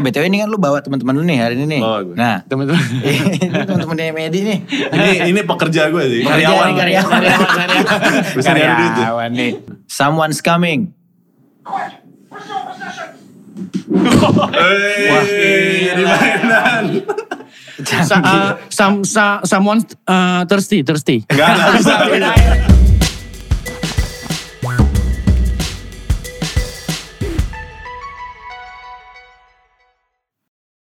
Eh BTW ini kan lu bawa teman-teman lu nih hari ini nih. Bawa gue. Nah, Teman-teman. ini teman-temannya Medi nih. ini ini pekerja gue sih. Pekerja Karyawan. nih, karyawan. Karyawan, karyawan. Bisa nyari duit tuh. Karyawan nih. Someone's coming. Eh, di mainan. Sa, uh, some, sa, someone uh, thirsty, thirsty. Enggak, enggak bisa.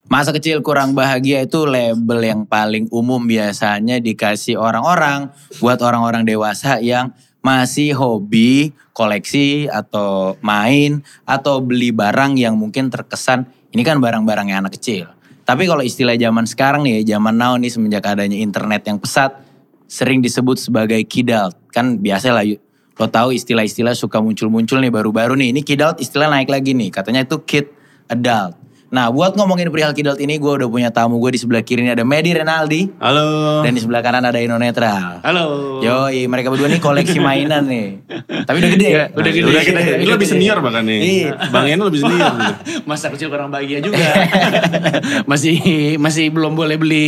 Masa kecil kurang bahagia itu label yang paling umum biasanya dikasih orang-orang buat orang-orang dewasa yang masih hobi koleksi atau main atau beli barang yang mungkin terkesan ini kan barang-barangnya anak kecil. Tapi kalau istilah zaman sekarang nih, zaman now nih semenjak adanya internet yang pesat sering disebut sebagai kidult. Kan biasa lah lo tahu istilah-istilah suka muncul-muncul nih baru-baru nih. Ini kidult istilah naik lagi nih. Katanya itu kid adult. Nah buat ngomongin perihal kidult ini gue udah punya tamu gue di sebelah kiri ini ada Medi Renaldi. Halo. Dan di sebelah kanan ada Ino Netral. Halo. Yoi mereka berdua nih koleksi mainan nih. Tapi udah gede. Ya, udah gede. Udah gede. Ini Udah lebih gede. senior bahkan nih. Iya. Bang Eno lebih senior. Masa kecil kurang bahagia juga. masih masih belum boleh beli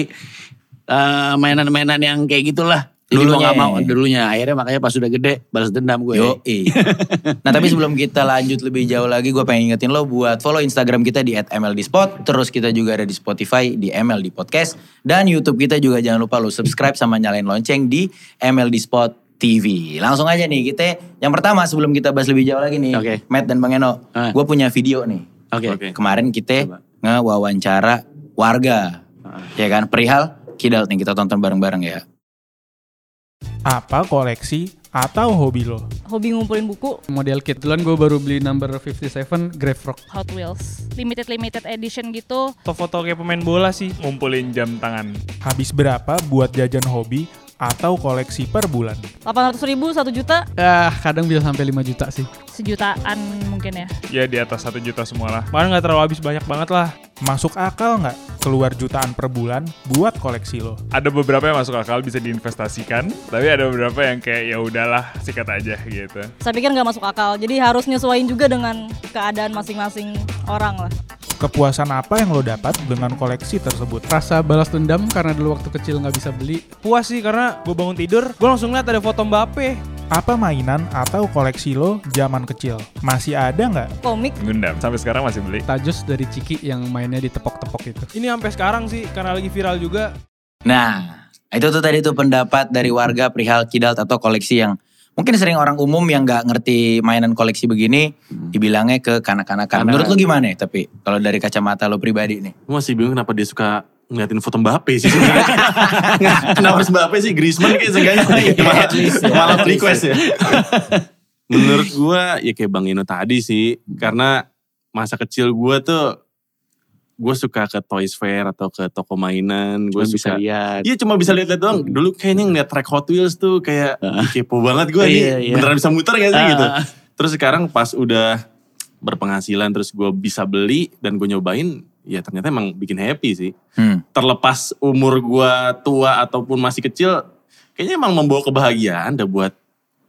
uh, mainan-mainan yang kayak gitulah. Jadi mau Dulunya. gak mau dulunya. Akhirnya makanya pas udah gede balas dendam gue. Yoi. nah tapi sebelum kita lanjut lebih jauh lagi gue pengen ingetin lo buat follow Instagram kita di @mldspot. Terus kita juga ada di Spotify di MLD Podcast. Dan Youtube kita juga jangan lupa lo subscribe sama nyalain lonceng di MLD Spot TV. Langsung aja nih kita yang pertama sebelum kita bahas lebih jauh lagi nih. Oke. Matt dan Bang Eno. Ah. Gue punya video nih. Oke. Oke. Kemarin kita ngewawancara warga. Ya kan perihal kidal nih kita tonton bareng-bareng ya. Apa koleksi atau hobi lo? hobi ngumpulin buku model kit. Kebetulan gue baru beli number 57 Grave Rock. Hot Wheels limited limited edition gitu Foto-foto kayak pemain bola sih, ngumpulin jam tangan. Habis berapa buat jajan hobi atau koleksi per bulan? 800 ribu 1 juta Ah, kadang bisa sampai 5 juta sih. sejutaan mungkin ya Ya di atas satu juta semua lah. Makanya nggak terlalu habis banyak banget lah. Masuk akal nggak keluar jutaan per bulan buat koleksi lo? Ada beberapa yang masuk akal bisa diinvestasikan, tapi ada beberapa yang kayak ya udahlah sikat aja gitu. saya pikir nggak masuk akal jadi harus nyesuaiin juga dengan keadaan masing-masing orang lah Kepuasan apa yang lo dapat dengan koleksi tersebut? Rasa balas dendam karena dulu waktu kecil nggak bisa beli. Puas sih karena gue bangun tidur, gue langsung lihat ada foto Mbappe. Apa mainan atau koleksi lo zaman kecil? Masih ada nggak? komik Gundam, sampai sekarang masih beli. Tajus dari Ciki yang mainnya ditepok-tepok itu. Ini sampai sekarang sih karena lagi viral juga. Nah, itu tuh tadi tuh pendapat dari warga perihal kidal atau koleksi yang mungkin sering orang umum yang nggak ngerti mainan koleksi begini dibilangnya ke kanak-kanakan. Menurut lu gimana ya? Tapi kalau dari kacamata lo pribadi nih. Gue masih bingung kenapa dia suka ngeliatin foto Mbappe sih kenapa harus Mbappe sih? Griezmann kayak seenggaknya. malah, malah request ya. Menurut gue ya kayak Bang Ino tadi sih. Karena masa kecil gue tuh gue suka ke Toys Fair atau ke toko mainan. Gue suka lihat. Iya cuma bisa lihat-lihat doang. Dulu kayaknya ngeliat track Hot Wheels tuh kayak. "Ih, kepo banget gue nih. Iya, iya. Beneran bisa muter gak sih Ah, gitu. Terus sekarang pas udah berpenghasilan terus gue bisa beli dan gue nyobain. Ya ternyata emang bikin happy sih. Hmm. Terlepas umur gue tua ataupun masih kecil. Kayaknya emang membawa kebahagiaan dah buat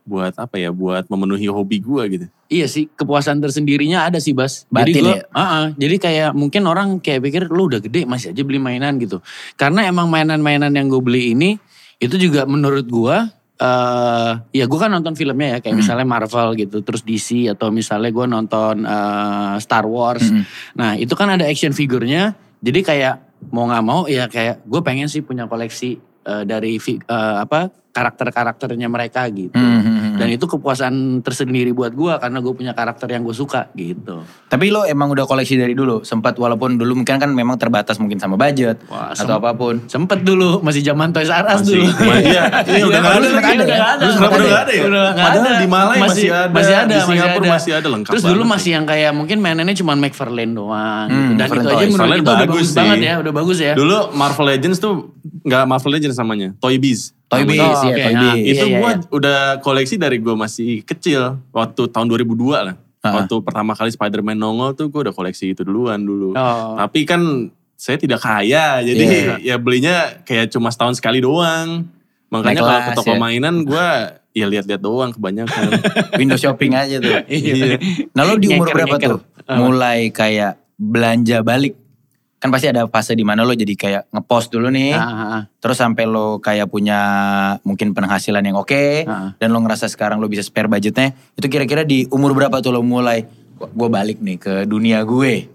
buat apa ya buat memenuhi hobi gue gitu. Iya sih, kepuasan tersendirinya ada sih Bas. Batin jadi gua, ya? Ah, ah. jadi kayak mungkin orang kayak pikir lu udah gede masih aja beli mainan gitu. Karena emang mainan-mainan yang gue beli ini itu juga menurut gua eh ya gue kan nonton filmnya ya kayak misalnya Marvel gitu, terus DC atau misalnya gue nonton eh, Star Wars. Mm. Nah itu kan ada action figurnya, jadi kayak mau nggak mau ya kayak gue pengen sih punya koleksi eh, dari eh, apa karakter-karakternya mereka gitu. Hmm, hmm, hmm. Dan itu kepuasan tersendiri buat gue karena gue punya karakter yang gue suka gitu. Tapi lo emang udah koleksi dari dulu? Sempat walaupun dulu mungkin kan memang terbatas mungkin sama budget Wah, atau apa pun. Sempet dulu masih zaman Toys R Us dulu. iya, iya udah gak ada. Udah nggak ada Udah ya? nggak ada. Udah nggak ada ya? Udah nggak Padahal ada. di Malai masih ada, Masih ada. di masih Singapura ada. masih ada, lengkap Terus dulu masih yang kayak mungkin mainannya cuma McFarlane doang. Hmm, gitu. Dan itu aja menurut Soalnya kita udah bagus bagus sih. banget ya. Udah bagus ya. Dulu Marvel Legends tuh nggak Marvel Legends namanya, Toy Biz. Toy Biz, Oh, ya Toy nah, Biz. Iya, itu iya, gue iya. udah koleksi dari gue masih kecil waktu tahun 2002 lah. Ah. Waktu pertama kali Spider-Man nongol tuh gue udah koleksi itu duluan dulu. Oh. Tapi kan saya tidak kaya, jadi ya belinya kayak cuma setahun sekali doang. Makanya kalau ke toko ya. mainan gue ya lihat-lihat doang kebanyakan. Window shopping aja tuh. Iya. Nah lo di umur Nyeker, berapa nyeker. tuh? Mulai kayak belanja balik kan pasti ada fase di mana lo jadi kayak ngepost dulu nih. Ah. Terus sampai lo kayak punya mungkin penghasilan yang oke Ah. dan lo ngerasa sekarang lo bisa spare budgetnya, itu kira-kira di umur berapa tuh lo mulai gue balik nih ke dunia gue.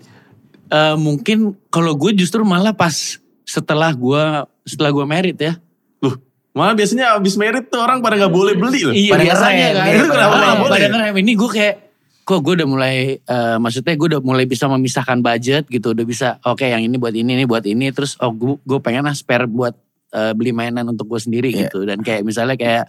Eh, mungkin kalau gue justru malah pas setelah gue setelah gue merit ya. Loh, malah biasanya abis merit tuh orang pada nggak boleh beli loh. Iya Pada biasanya kan. Itu kenapa Ah, nggak boleh? Pada. Ini gue kayak kok gue udah mulai eh, maksudnya gue udah mulai bisa memisahkan budget gitu udah bisa oke yang ini buat ini ini buat ini terus oh gue gue pengen lah spare buat eh, beli mainan untuk gue sendiri Iya. gitu dan kayak misalnya kayak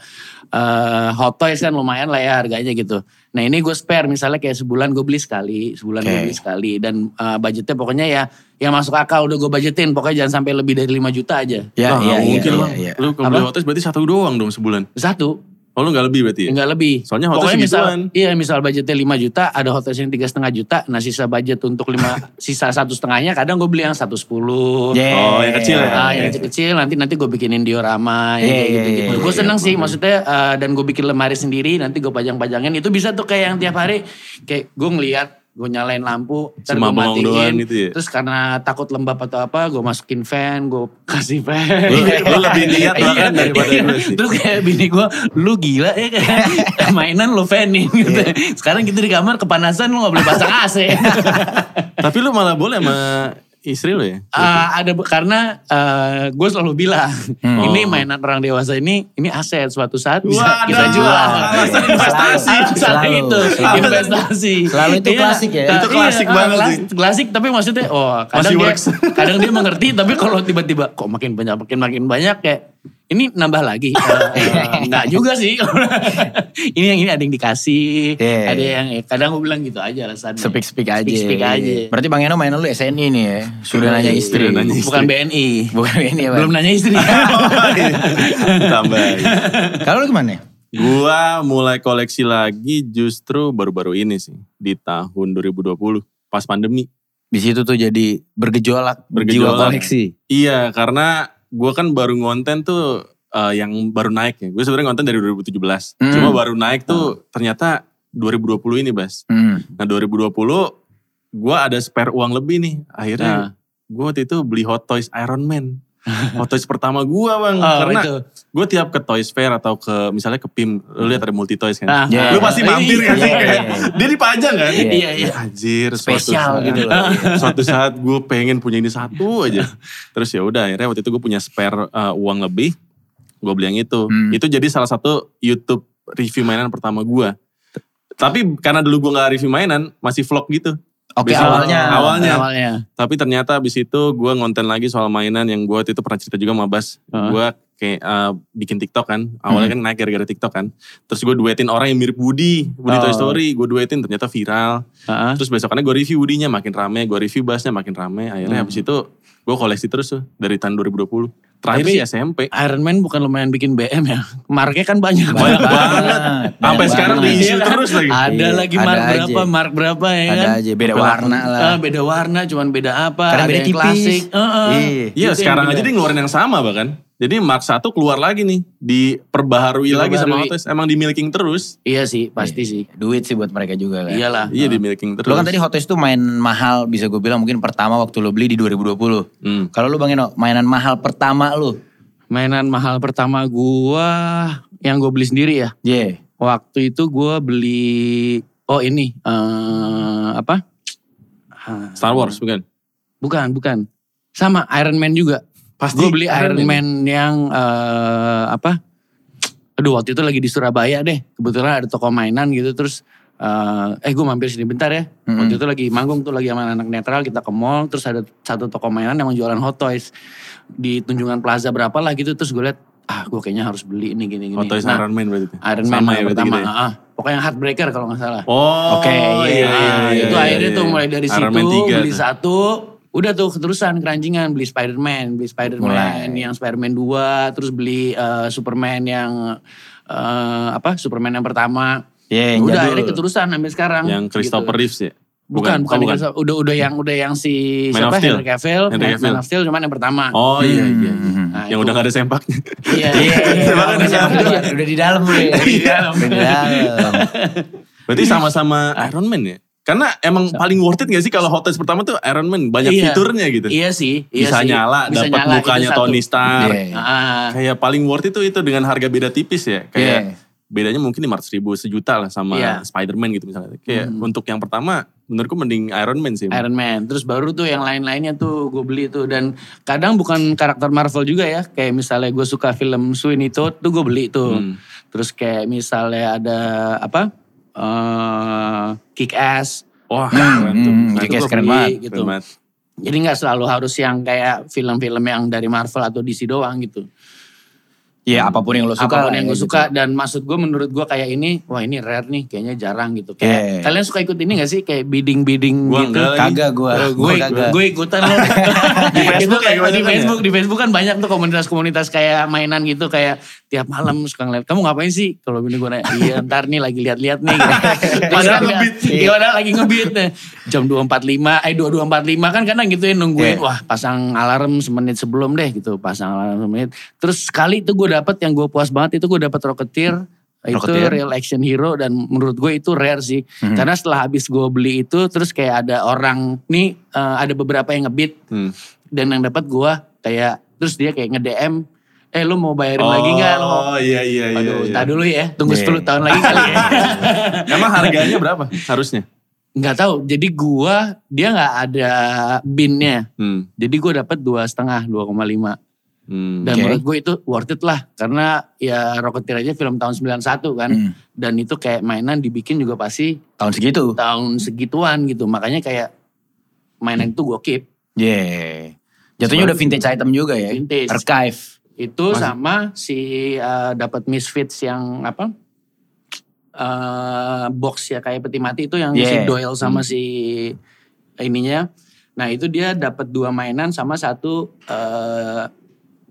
eh, hot toys kan lumayan lah ya harganya gitu nah ini gue spare misalnya kayak sebulan gue beli sekali sebulan gue Oke. beli sekali dan eh, budgetnya pokoknya ya yang masuk akal udah gue budgetin pokoknya jangan sampai lebih dari 5 juta aja Ya, iya, nggak iya, mungkin iya, bang. iya. Lu kalau beli hotel berarti satu doang dong sebulan. satu Oh lu gak lebih berarti ya? Enggak lebih. Soalnya hotel Pokoknya misal, iya misal budgetnya 5 juta, ada hotel yang tiga setengah juta, nah sisa budget untuk lima, sisa satu setengahnya kadang gue beli yang satu sepuluh. Yeah. Oh, yang kecil ya? Ah, yang kecil-kecil nanti nanti gue bikinin diorama yang kayak iya, gitu-gitu. iya, gue seneng sih maksudnya eh, dan gue bikin lemari sendiri nanti gue pajang-pajangin itu bisa tuh kayak yang tiap hari kayak gue ngeliat gue nyalain lampu, ntar gue matiin, gitu ya? terus karena takut lembab atau apa, gue masukin fan, gue kasih fan. Lu, lu lebih niat bahkan Iya. daripada gue sih. Terus kayak bini gue, lu gila ya kan. Mainan lu fanin gitu. Sekarang kita di kamar kepanasan lu gak boleh pasang AC. Tapi lu malah boleh sama istri lu ya? Ah, ada karena gue selalu bilang ini Oh. mainan orang dewasa ini ini aset suatu saat bisa Waduh, kita jual. alasan investasi. Alasan Selalu, itu selalu. investasi. Selalu itu Iya, klasik ya? eh, Itu klasik iya, banget klas- sih. Klasik tapi maksudnya oh kadang Masih dia works. kadang dia mengerti tapi kalau tiba-tiba kok makin banyak makin makin banyak kayak ini nambah lagi. Eh, eh, enggak juga sih. ini yang ini ada yang dikasih, Iya. ada yang kadang gue bilang gitu aja alasannya. Speak-speak aja. Speak-speak aja. Berarti Bang Eno mainan lu SNI nih ya. Sudah nanya istri. Sudah nanya istri. Bukan BNI. Bukan ini ya, Bang. Belum nanya istri. Tambah. Kalau lu gimana? Gua mulai koleksi lagi justru baru-baru ini sih. Di tahun 2020. Pas pandemi. Di situ tuh jadi bergejolak, Bergejolak. koleksi. Iya karena gua kan baru ngonten tuh eh, yang baru naik ya. Gue sebenarnya ngonten dari 2017. Hmm. Cuma baru naik tuh ternyata 2020 ini Bas. Hmm. Nah 2020 gua ada spare uang lebih nih. Nah. Akhirnya gue waktu itu beli Hot Toys Iron Man. Hot Toys pertama gua bang. Oh, Karena gue tiap ke Toys Fair atau ke misalnya ke PIM. Lu lihat ada multi toys kan. Ah, Iya. Lu pasti mampir kan sih. Iya, kayak, iya. Dia dipajang kan. Iya, iya, iya. Anjir. suatu Spesial saat- gitu loh. Suatu saat gue pengen punya ini satu aja. Terus ya udah akhirnya waktu itu gue punya spare uh, uang lebih. Gue beli yang itu. Hmm. Itu jadi salah satu YouTube review mainan pertama gue. Tapi karena dulu gue gak review mainan, masih vlog gitu. Oke Besok- awalnya. awalnya. Awalnya. Tapi ternyata abis itu gue ngonten lagi soal mainan yang gue waktu itu pernah cerita juga sama Bas. Heeh. Gue kayak uh, bikin TikTok kan. Awalnya kan naik gara-gara TikTok kan. Terus gue duetin orang yang mirip Woody. Woody Oh. Toy Story. Gue duetin ternyata viral. Heeh. Terus besokannya gue review Woody-nya makin rame. Gue review Basnya makin rame. Akhirnya Hmm. abis itu gue koleksi terus tuh. Dari tahun 2020. Terakhir Tapi- sih SMP. Iron Man bukan lumayan bikin BM ya. Marknya kan banyak. Banyak banget. Sampai Banyak sekarang banget. diisi Iya kan? terus lagi. Ada Iya, lagi ada mark aja. berapa, mark berapa ya Ada kan. aja, beda warna lah. Ah, beda warna, cuman beda apa. Kadang ada beda yang tipis. klasik. Heeh. Iya. Iya Itu yang sekarang aja dia ngeluarin yang sama bahkan. Jadi Mark 1 keluar lagi nih. Diperbaharui lagi sama. Hot Toys. Emang di milking terus. Iya sih, pasti sih. Duit sih buat mereka juga kan. Iyalah. Iya di milking terus. Lo kan tadi Hot Toys tuh main mahal bisa gue bilang mungkin pertama waktu lo beli di 2020. Hmm. Kalau lu Bang Eno, mainan mahal pertama lu. Mainan mahal pertama gua yang gue beli sendiri ya. Ye. Waktu itu gua beli oh ini eh apa? Star Wars bukan? Bukan, bukan. Sama Iron Man juga. Pasti Gue beli Iron Man. Man yang eh, apa? Aduh waktu itu lagi di Surabaya deh. Kebetulan ada toko mainan gitu terus eh eh gue mampir sini bentar ya. Mm-mm. Waktu itu lagi manggung tuh lagi sama anak netral kita ke mall terus ada satu toko mainan yang jualan Hot Toys di Tunjungan Plaza berapa lah gitu terus gue liat ah gue kayaknya harus beli ini gini gini. Hot Toys Nah, Iron Man berarti. Iron Man Sama ya berarti pertama. gitu ya? ah, ah. pokoknya yang Heartbreaker kalau nggak salah. Oh, Oke, iya, Nah, iya, itu iya, akhirnya iya, tuh iya. mulai dari Iron situ Man 3 beli tuh. satu, udah tuh keterusan keranjingan beli Spider-Man, beli Spider-Man yang Spider-Man 2, terus beli eh, Superman yang eh, apa? Superman yang pertama. Ye, yang udah jadul. akhirnya keterusan sampai sekarang. Yang Christopher gitu. Reeves ya? Bukan, bukan, oh, yang Christopher- udah udah yang udah yang si Man siapa. Henry Cavill, Henry Man- Cavill. Man of Steel cuman yang pertama. Oh iya iya. Hmm. Nah, Yang itu. udah gak ada sempaknya. Iya. Iya, iya, udah, di sana. udah, udah di dalam ya. Di dalam. Udah di dalam. Berarti sama-sama Iron Man ya? Karena emang paling worth it gak sih kalau Hot Toys pertama tuh Iron Man banyak Iya. fiturnya gitu. Iya sih. Iya bisa sih. nyala, Bisa dapat nyala, mukanya. Tony Stark. Iya. Ah, Kayak paling worth it itu itu dengan harga beda tipis ya. Kayak Iya. bedanya mungkin 500 ribu sejuta lah sama Iya. Spider-Man gitu misalnya. Kayak untuk yang pertama menurutku mending Iron Man sih. Iron Man. Terus baru tuh yang lain-lainnya tuh gue beli tuh. Dan kadang bukan karakter Marvel juga ya. Kayak misalnya gue suka film Sweeney Todd tuh gue beli tuh. Hmm. Terus kayak misalnya ada apa? Eh Kick Ass. Wah, Hmm, keren tuh. hmm, Nah, Kick Ass keren banget. gitu. keren banget. Jadi nggak selalu harus yang kayak film-film yang dari Marvel atau DC doang gitu. Ya apa pun yang lo suka. Apa pun yang ya, gue gitu. suka dan maksud gue menurut gue kayak ini, wah ini rare nih, kayaknya jarang gitu. Yeah. Kayak kalian suka ikut ini gak sih kayak bidding-bidding Gua gitu? Kagak gue. Gue gue ikutan loh. Di Facebook Itu kayak gimana di kan ya? Facebook di Facebook kan banyak tuh komunitas-komunitas kayak mainan gitu kayak tiap malam suka ngeliat kamu ngapain sih kalau ini gue nanya iya ntar nih lagi lihat-lihat nih gitu. Padahal ngebeat. iya padahal lagi ngebeat nih jam 2.45 eh 22.45 kan kadang gitu ya nungguin Iya. wah pasang alarm semenit sebelum deh gitu pasang alarm semenit terus sekali itu gue dapet yang gue puas banget itu gue dapet Rocketeer itu Rocketeer. real action hero dan menurut gue itu rare sih Mhm. karena setelah habis gue beli itu terus kayak ada orang nih eh, ada beberapa yang ngebeat Hmm. dan yang dapat gua kayak terus dia kayak nge-DM eh lu mau bayarin lagi nggak Oh iya iya iya. Aduh, iya. entar dulu ya, tunggu Iya. 10 tahun lagi kali ya. Emang harganya berapa harusnya? Nggak tahu, jadi gua dia nggak ada binnya. Hmm. Jadi gua dapat dua setengah, 2,5. Hmm. Dan Oke. menurut gue itu worth it lah. Karena ya Rocketeer aja film tahun 91 kan. Hmm. Dan itu kayak mainan dibikin juga pasti Tahun segitu. tahun segituan gitu. Makanya kayak mainan itu gue keep. Yeah. Jatuhnya udah vintage item juga ya. Vintage. Archive. Itu sama si uh, dapat Misfits yang apa? eh box ya kayak peti mati itu yang si Yeah. Doyle sama si ininya. Nah itu dia dapat dua mainan sama satu eh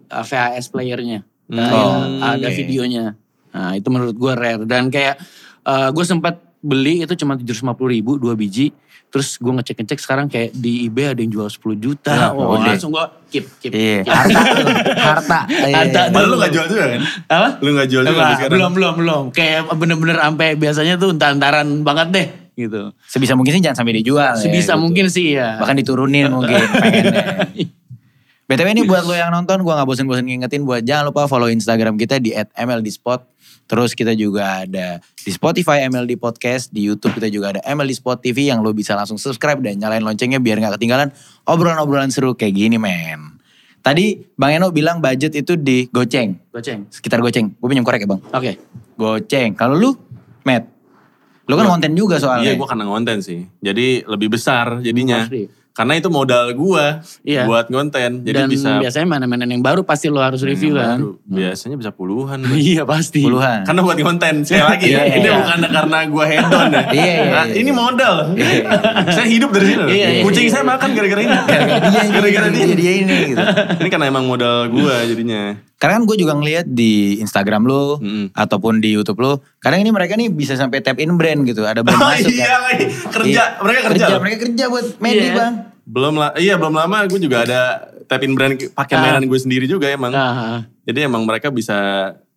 VHS playernya. Nah, Oh, ada oke. videonya. Nah itu menurut gue rare dan kayak gue sempat beli itu cuma 750 ribu dua biji. Terus gue ngecek-ngecek sekarang kayak di eBay ada yang jual 10 juta. Ya, Wah, udah. langsung gue keep, keep, Iya. keep. Harta. tuh. Harta. Iya. Harta. Padahal lu gak jual juga kan? Apa? Lu gak jual juga sekarang? belum belum belum. Kayak bener-bener sampai biasanya tuh entar-entaran banget deh gitu. Sebisa mungkin sih jangan sampai dijual. ya, Sebisa gitu. mungkin sih ya. Bahkan diturunin mungkin pengennya. BTW ini buat lo yang nonton, gue gak bosen-bosen ngingetin buat jangan lupa follow Instagram kita di @mldspot. Terus kita juga ada di Spotify MLD Podcast, di YouTube kita juga ada MLD Spot TV yang lo bisa langsung subscribe dan nyalain loncengnya biar gak ketinggalan obrolan-obrolan seru kayak gini men. Tadi Bang Eno bilang budget itu di goceng, Goceng. sekitar goceng. Gue pinjam korek ya bang. Oke. Goceng. Kalau lu, Matt, lu kan konten juga soalnya. Iya gue karena ngonten sih. Jadi lebih besar jadinya. Pasti. Karena itu modal gua Iya. buat ngonten. Jadi Dan bisa biasanya mainan-mainan yang baru pasti lo harus review yang kan. baru. Biasanya bisa puluhan. Iya pasti. Puluhan. Karena buat konten sekali lagi ya. Iya, ini iya. bukan karena gua hedon ya. Iya, iya, Nah, iya. ini modal. saya hidup dari sini. Iya, iya, Kucing iya. saya makan gara-gara ini. Gara-gara dia. dia, ini gitu. Ini karena emang modal gua jadinya. Karena kan gue juga ngeliat di Instagram lo Mm-mm. ataupun di YouTube lo, kadang ini mereka nih bisa sampai tap in brand gitu, ada brand Oh masuk iya kan. lagi. Kerja. Iya. Mereka kerja. loh. mereka kerja buat Medi Iya. bang. Belum lah. Iya belum lama gue juga ada tapin brand pakai Ah. mainan gue sendiri juga emang. Nah, Jadi emang mereka bisa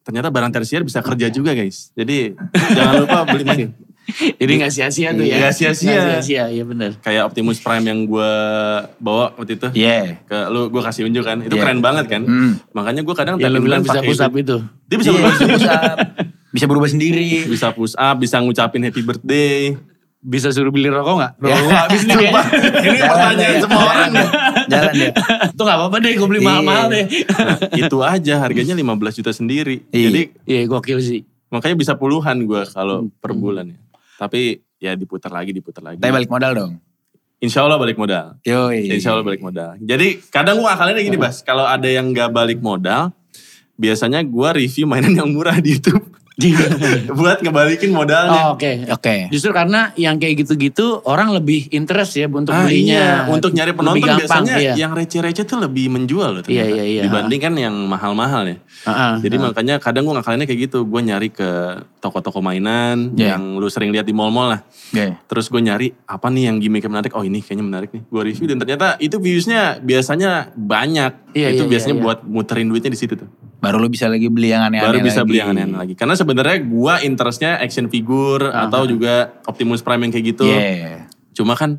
ternyata barang tersier bisa kerja juga guys. Jadi jangan lupa beli main. jadi gak sia-sia tuh ya. Nggak sia-sia. Nggak sia-sia, iya bener. Kayak Optimus Prime yang gue bawa waktu itu. Iya. Ke lu gue kasih unjuk kan. Itu Iya. keren banget kan. Hmm. Makanya gue kadang tapin bilang bisa push up itu. Dia bisa Iya, berubah. push up, bisa berubah sendiri. bisa push up, bisa ngucapin happy birthday. Bisa suruh beli rokok gak? Ya. Rokok gak habis nih kayaknya. Ini Jalan pertanyaan semua orang. deh. Jalan deh. Itu gak apa-apa deh gue beli Iya. mahal-mahal deh. Itu aja harganya 15 juta sendiri. Iya. Jadi Iya gokil sih. makanya bisa puluhan gue kalau Hmm. per bulan ya. Tapi ya diputar lagi, diputar lagi. Tapi balik modal dong. Insya Allah balik modal. Yoi. Insya Allah balik modal. Jadi kadang gue akalnya gini Bas. Kalau ada yang gak balik modal. Biasanya gue review mainan yang murah di Youtube. Buat ngebalikin modalnya. Oh, Oke. Oke. Justru karena yang kayak gitu-gitu orang lebih interest ya untuk Ah, belinya. iya. Untuk nyari Lebih penonton gampang, biasanya iya. yang receh-receh tuh lebih menjual loh ternyata. Iya, iya, iya. Dibanding kan yang mahal-mahal ya. Ah, ah, Jadi ah. makanya kadang gue ngakalinnya kayak gitu. Gue nyari ke toko-toko mainan Iya. yang lu sering lihat di mall-mall lah. Oke. Terus gue nyari apa nih yang gimmick menarik. Oh ini kayaknya menarik nih. Gue review dan ternyata itu viewsnya biasanya banyak. Iya, itu iya, biasanya iya, iya. buat muterin duitnya di situ tuh. Baru lu bisa lagi beli yang aneh-aneh Baru bisa lagi. beli yang aneh-aneh lagi. Karena sebenarnya gue interestnya action figure atau juga Optimus Prime yang kayak gitu. Iya. Cuma kan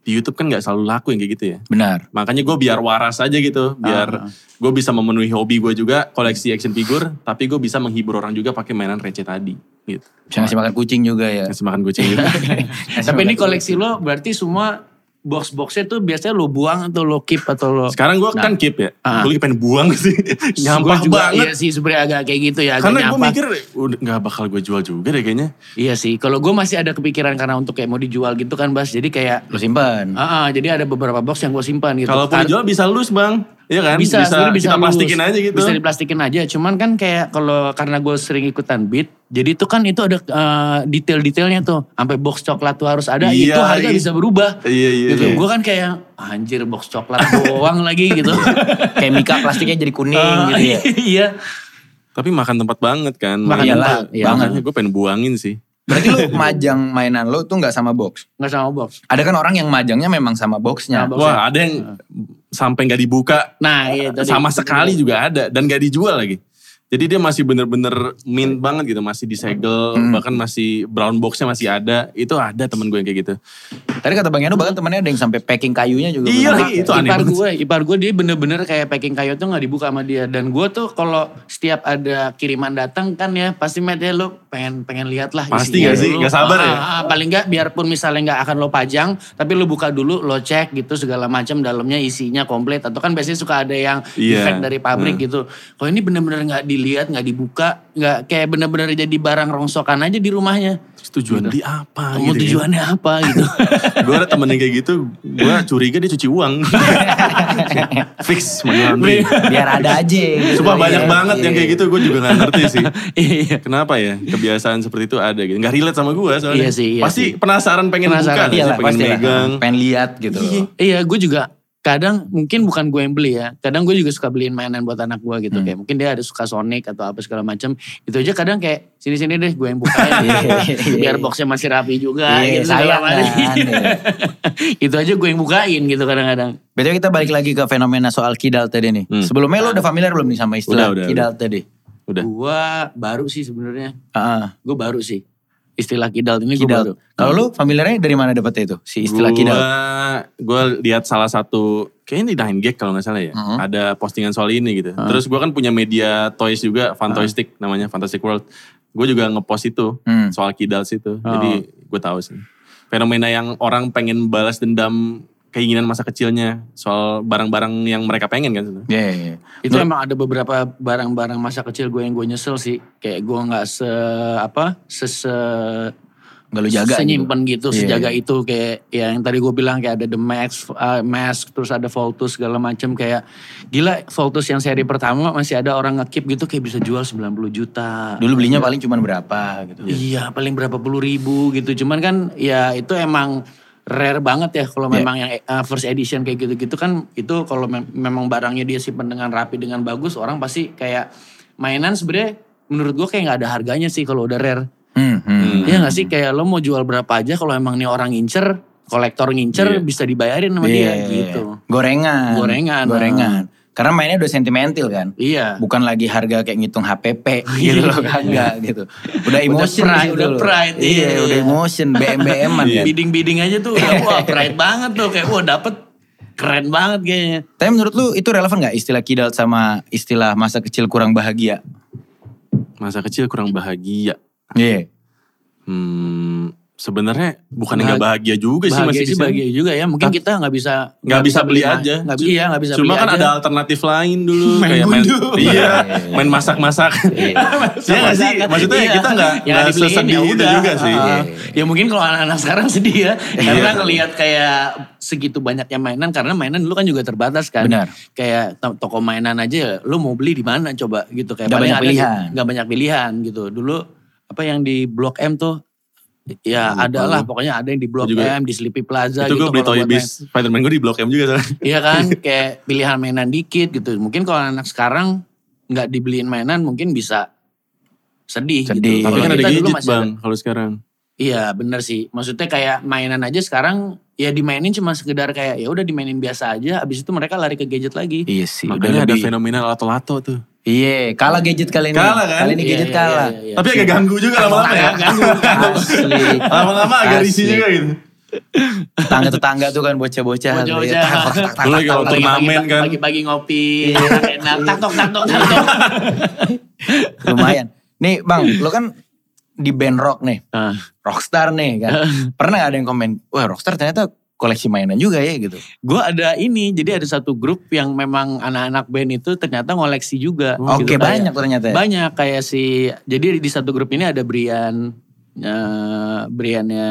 di YouTube kan nggak selalu laku yang kayak gitu ya. Benar. Makanya gue biar waras aja gitu, biar Ah. gue bisa memenuhi hobi gue juga koleksi action figure, tapi gue bisa menghibur orang juga pakai mainan receh tadi, gitu. Bisa ngasih makan kucing juga ya. Kasih makan kucing juga. Tapi ini koleksi lo berarti semua box-boxnya tuh biasanya lo buang atau lo keep atau lo... Sekarang gue kan keep ya, Ah. gue lagi pengen buang sih, nyampah juga, banget. Iya sih sebenarnya agak kayak gitu ya. agak Karena gue mikir udah nggak bakal gue jual juga deh kayaknya. Iya sih, kalau gue masih ada kepikiran karena untuk kayak mau dijual gitu kan Bas. Jadi kayak, Lu simpan. ah, ah, jadi ada beberapa box yang gue simpan gitu. Kalau pun dijual bisa lus bang, iya kan? bisa, sebenarnya bisa kita lulus. plastikin aja gitu. Bisa diplastikin aja. Cuman kan kayak kalau karena gue sering ikutan beat, jadi itu kan itu ada eh, detail-detailnya tuh. Sampai box coklat tuh harus ada. itu Iya, harga iya. bisa berubah. Iya, iya, Gitu. iya. Gue kan kayak anjir box coklat doang lagi gitu. Kayak mika plastiknya jadi kuning Ah, gitu ya. iya. Tapi makan tempat banget kan. Makan tempat, iya. banget. Makanya gue pengen buangin sih. Berarti lu majang mainan lu tuh nggak sama box. Nggak sama box. Ada kan orang yang majangnya memang sama boxnya. Sama box. Wah ada yang sampai nggak dibuka Nah iya sama sekali juga ada dan gak dijual lagi. Jadi dia masih bener-bener mint banget gitu, masih disegel, Hmm. bahkan masih brown boxnya masih ada. Itu ada temen gue yang kayak gitu. Tadi kata Bang Eno bahkan temennya ada yang sampai packing kayunya juga. Iya pakai. itu aneh ipar banget. gue, ipar gue dia bener-bener kayak packing kayu tuh nggak dibuka sama dia. Dan gue tuh kalau setiap ada kiriman datang kan ya pasti Matt ya lo pengen pengen lihat lah. Pasti nggak sih? dulu. Nggak sabar ya? Ah, ah, paling nggak biarpun misalnya nggak akan lo pajang, tapi lo buka dulu, lo cek gitu segala macam dalamnya isinya komplit. Atau kan biasanya suka ada yang Iya. defect dari pabrik Hmm. gitu. Kalau ini bener-bener nggak dilihat, nggak dibuka, nggak kayak bener-bener jadi barang rongsokan aja di rumahnya. Terus tujuan beli apa? Kamu gitu kan. tujuannya apa gitu? gue ada temen yang kayak gitu, gue curiga dia cuci uang. Fix laundering. Biar ada aja. gitu. Sumpah banyak Iya. banget yang kayak gitu, gue juga gak ngerti sih. Iya. Kenapa ya kebiasaan seperti itu ada gitu. Gak relate sama gue soalnya. Iya sih, iya Pasti sih. penasaran pengen Penasaran, buka, gak Iya sih, lah, pengen pasti lah. megang. Pengen lihat gitu. loh. Iya, gue juga kadang mungkin bukan gue yang beli ya. Kadang gue juga suka beliin mainan buat anak gue gitu. Hmm. Kayak mungkin dia ada suka Sonic atau apa segala macam. Itu aja kadang kayak sini-sini deh gue yang bukain. Iya, iya, biar iya. boxnya masih rapi juga. Gitu, sayang kan, itu aja gue yang bukain gitu kadang-kadang. BTW kita balik lagi ke fenomena soal kidal tadi nih. Hmm. Sebelumnya lo udah familiar belum nih sama istilah Udah, udah, kidal tadi? Udah. Gue baru sih sebenarnya. Ah, Gue baru sih. Istilah kidal ini gue baru. kidal. Kalau lu familiarnya dari mana dapetnya itu? Si istilah Gua- kidal. Gue lihat salah satu, kayaknya di Nine Gag kalau gak salah ya. Mhm. Ada postingan soal ini gitu. Terus gue kan punya media toys juga, Fantoystic namanya, Fantastic World. Gue juga ngepost itu, Hmm. soal kidal situ. Jadi gue tahu sih. Fenomena yang orang pengen balas dendam keinginan masa kecilnya. Soal barang-barang yang mereka pengen kan. sebenarnya. Iya, iya, iya. Itu emang ada beberapa barang-barang masa kecil gue yang gue nyesel sih. Kayak gue nggak se apa se, se- Gak lu jaga senyimpen gitu, Iya, sejaga iya. itu kayak ya yang tadi gue bilang kayak ada The Max, uh, Mask, terus ada Voltus segala macem kayak gila Voltus yang seri pertama masih ada orang ngekip gitu kayak bisa jual 90 juta. Dulu belinya paling cuma berapa gitu. Iya paling berapa puluh ribu gitu. Cuman kan ya itu emang rare banget ya kalau Iya. memang yang uh, first edition kayak gitu-gitu kan itu kalau mem- memang barangnya dia simpen dengan rapi dengan bagus orang pasti kayak mainan sebenarnya menurut gue kayak nggak ada harganya sih kalau udah rare. Hmm, hmm. Iya gak sih kayak lo mau jual berapa aja kalau emang nih orang ngincer, kolektor ngincer Iya. bisa dibayarin sama Iya, dia iya, gitu. iya. Gorengan. Gorengan, Gorengan. Karena mainnya udah sentimental kan. Iya. Bukan lagi harga kayak ngitung HPP gitu loh kagak gitu. Udah emotion pride, di situ udah pride, Iya, iya. udah emotion BM-BM-an kan. Bidding-bidding aja tuh udah wah pride banget tuh kayak wah dapet keren banget kayaknya. Tapi menurut lu itu relevan gak istilah kidal sama istilah masa kecil kurang bahagia? Masa kecil kurang bahagia. Iya. Hmm, sebenarnya bukan nggak bahagia juga sih Bahagia masih sih bisa. bahagia juga ya. Mungkin kita nggak bisa Nggak bisa beli ma- aja. Nggak bi- iya nggak bisa Cuma beli kan aja. ada alternatif lain dulu. Main kayak main, gundu. iya, main masak-masak. Iya nggak sih? Maksudnya Iya. kita nggak nggak dibeliin sesedih ya itu juga sih. Ah, ya mungkin kalau anak-anak sekarang sedih ya. Karena Iya. ngelihat kayak segitu banyaknya mainan. Karena mainan dulu kan juga terbatas kan. Benar. Kayak to- toko mainan aja ya, lu mau beli di mana coba gitu. Kayak paling banyak pilihan. Nggak banyak pilihan gitu. Dulu apa yang di Blok M tuh. Ya Lupa ada lah pokoknya ada yang di Blok juga- M, di Sleepy Plaza itu gitu. gue beli Toy. Biz Spiderman gue di Blok M juga. Iya kan, kayak pilihan mainan dikit gitu. Mungkin kalau anak sekarang nggak dibeliin mainan mungkin bisa sedih, Sedih. gitu. Tapi kan ada gadget bang kalau sekarang. Iya bener sih. Maksudnya kayak mainan aja sekarang ya dimainin cuma sekedar kayak ya udah dimainin biasa aja. Abis itu mereka lari ke gadget lagi. Iya sih. udah Makanya ada lebih- fenomena lato-lato tuh. Iya, kalah gadget kali ini. Kalah kan? Kali ini Iya, gadget iya, kalah. iya, iya. Tapi agak ganggu juga lama-lama ya. Ganggu. Asli. Lama-lama agak risih juga gitu. Tetangga-tetangga tuh kan bocah-bocah. Bocah-bocah. Tak, tak, tak, tak, lagi tak, kalau tak. turnamen kan. Pagi-pagi ngopi. Iya. Enak. Taktok, taktok, taktok. Lumayan. Nih bang, lo kan di band rock nih. Ah. Rockstar nih kan. Pernah gak ada yang komen, wah Rockstar ternyata koleksi mainan juga ya gitu. Gue ada ini, jadi ada satu grup yang memang anak-anak band itu ternyata ngoleksi juga. Oke gitu. banyak Kayak- ternyata ya. Banyak kayak si, jadi di satu grup ini ada Brian, eh Briannya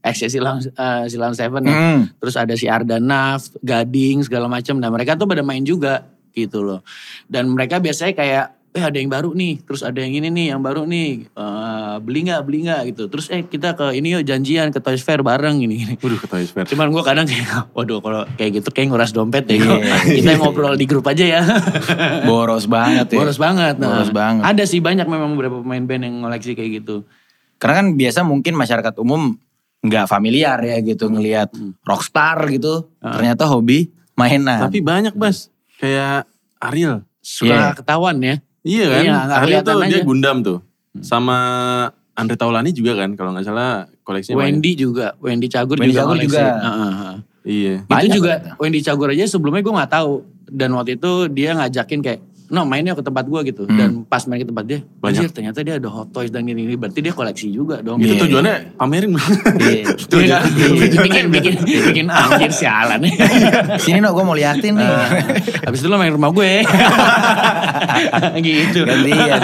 ex Silam, eh, Silam Seven ya. Hmm. Terus ada si Arda Naf, Gading segala macam. Nah mereka tuh pada main juga gitu loh. Dan mereka biasanya kayak, eh ada yang baru nih, terus ada yang ini nih, yang baru nih, Eh, beli nggak, beli nggak gitu. Terus eh kita ke ini yuk janjian ke Toys Fair bareng gini. gini. Waduh ke Toys Fair. Cuman gue kadang kayak, waduh kalau kayak gitu kayak nguras dompet deh. Iya. Kita ngobrol di grup aja ya. Boros banget ya. Boros banget. Nah, Boros banget. Ada sih banyak memang beberapa pemain band yang ngoleksi kayak gitu. Karena kan biasa mungkin masyarakat umum nggak familiar ya gitu ngelihat rockstar gitu. Ternyata hobi mainan. Tapi banyak Bas. Kayak Ariel. Suka Iya. ketahuan ya. Iya kan? Iya, kelihatan tuh dia aja. Hmm. Gundam tuh. Sama Andre Taulani juga kan kalau nggak salah koleksinya banyak. Wendy juga, Wendy Cagur Wendy juga Cagur juga. Heeh, heeh. Iya. Itu Banyak juga ternyata. Wendy Cagur aja sebelumnya gue nggak tahu dan waktu itu dia ngajakin kayak no mainnya ke tempat gue gitu Hmm. dan pas main ke tempat dia Banyak. ternyata dia ada hot toys dan gini gini berarti dia koleksi juga dong Itu Iya. tujuannya pamerin. Iya. Iya, bikin bikin bikin anjir sialan Sini no gue mau liatin nih. Habis itu lo main rumah gue. gitu. Gantian.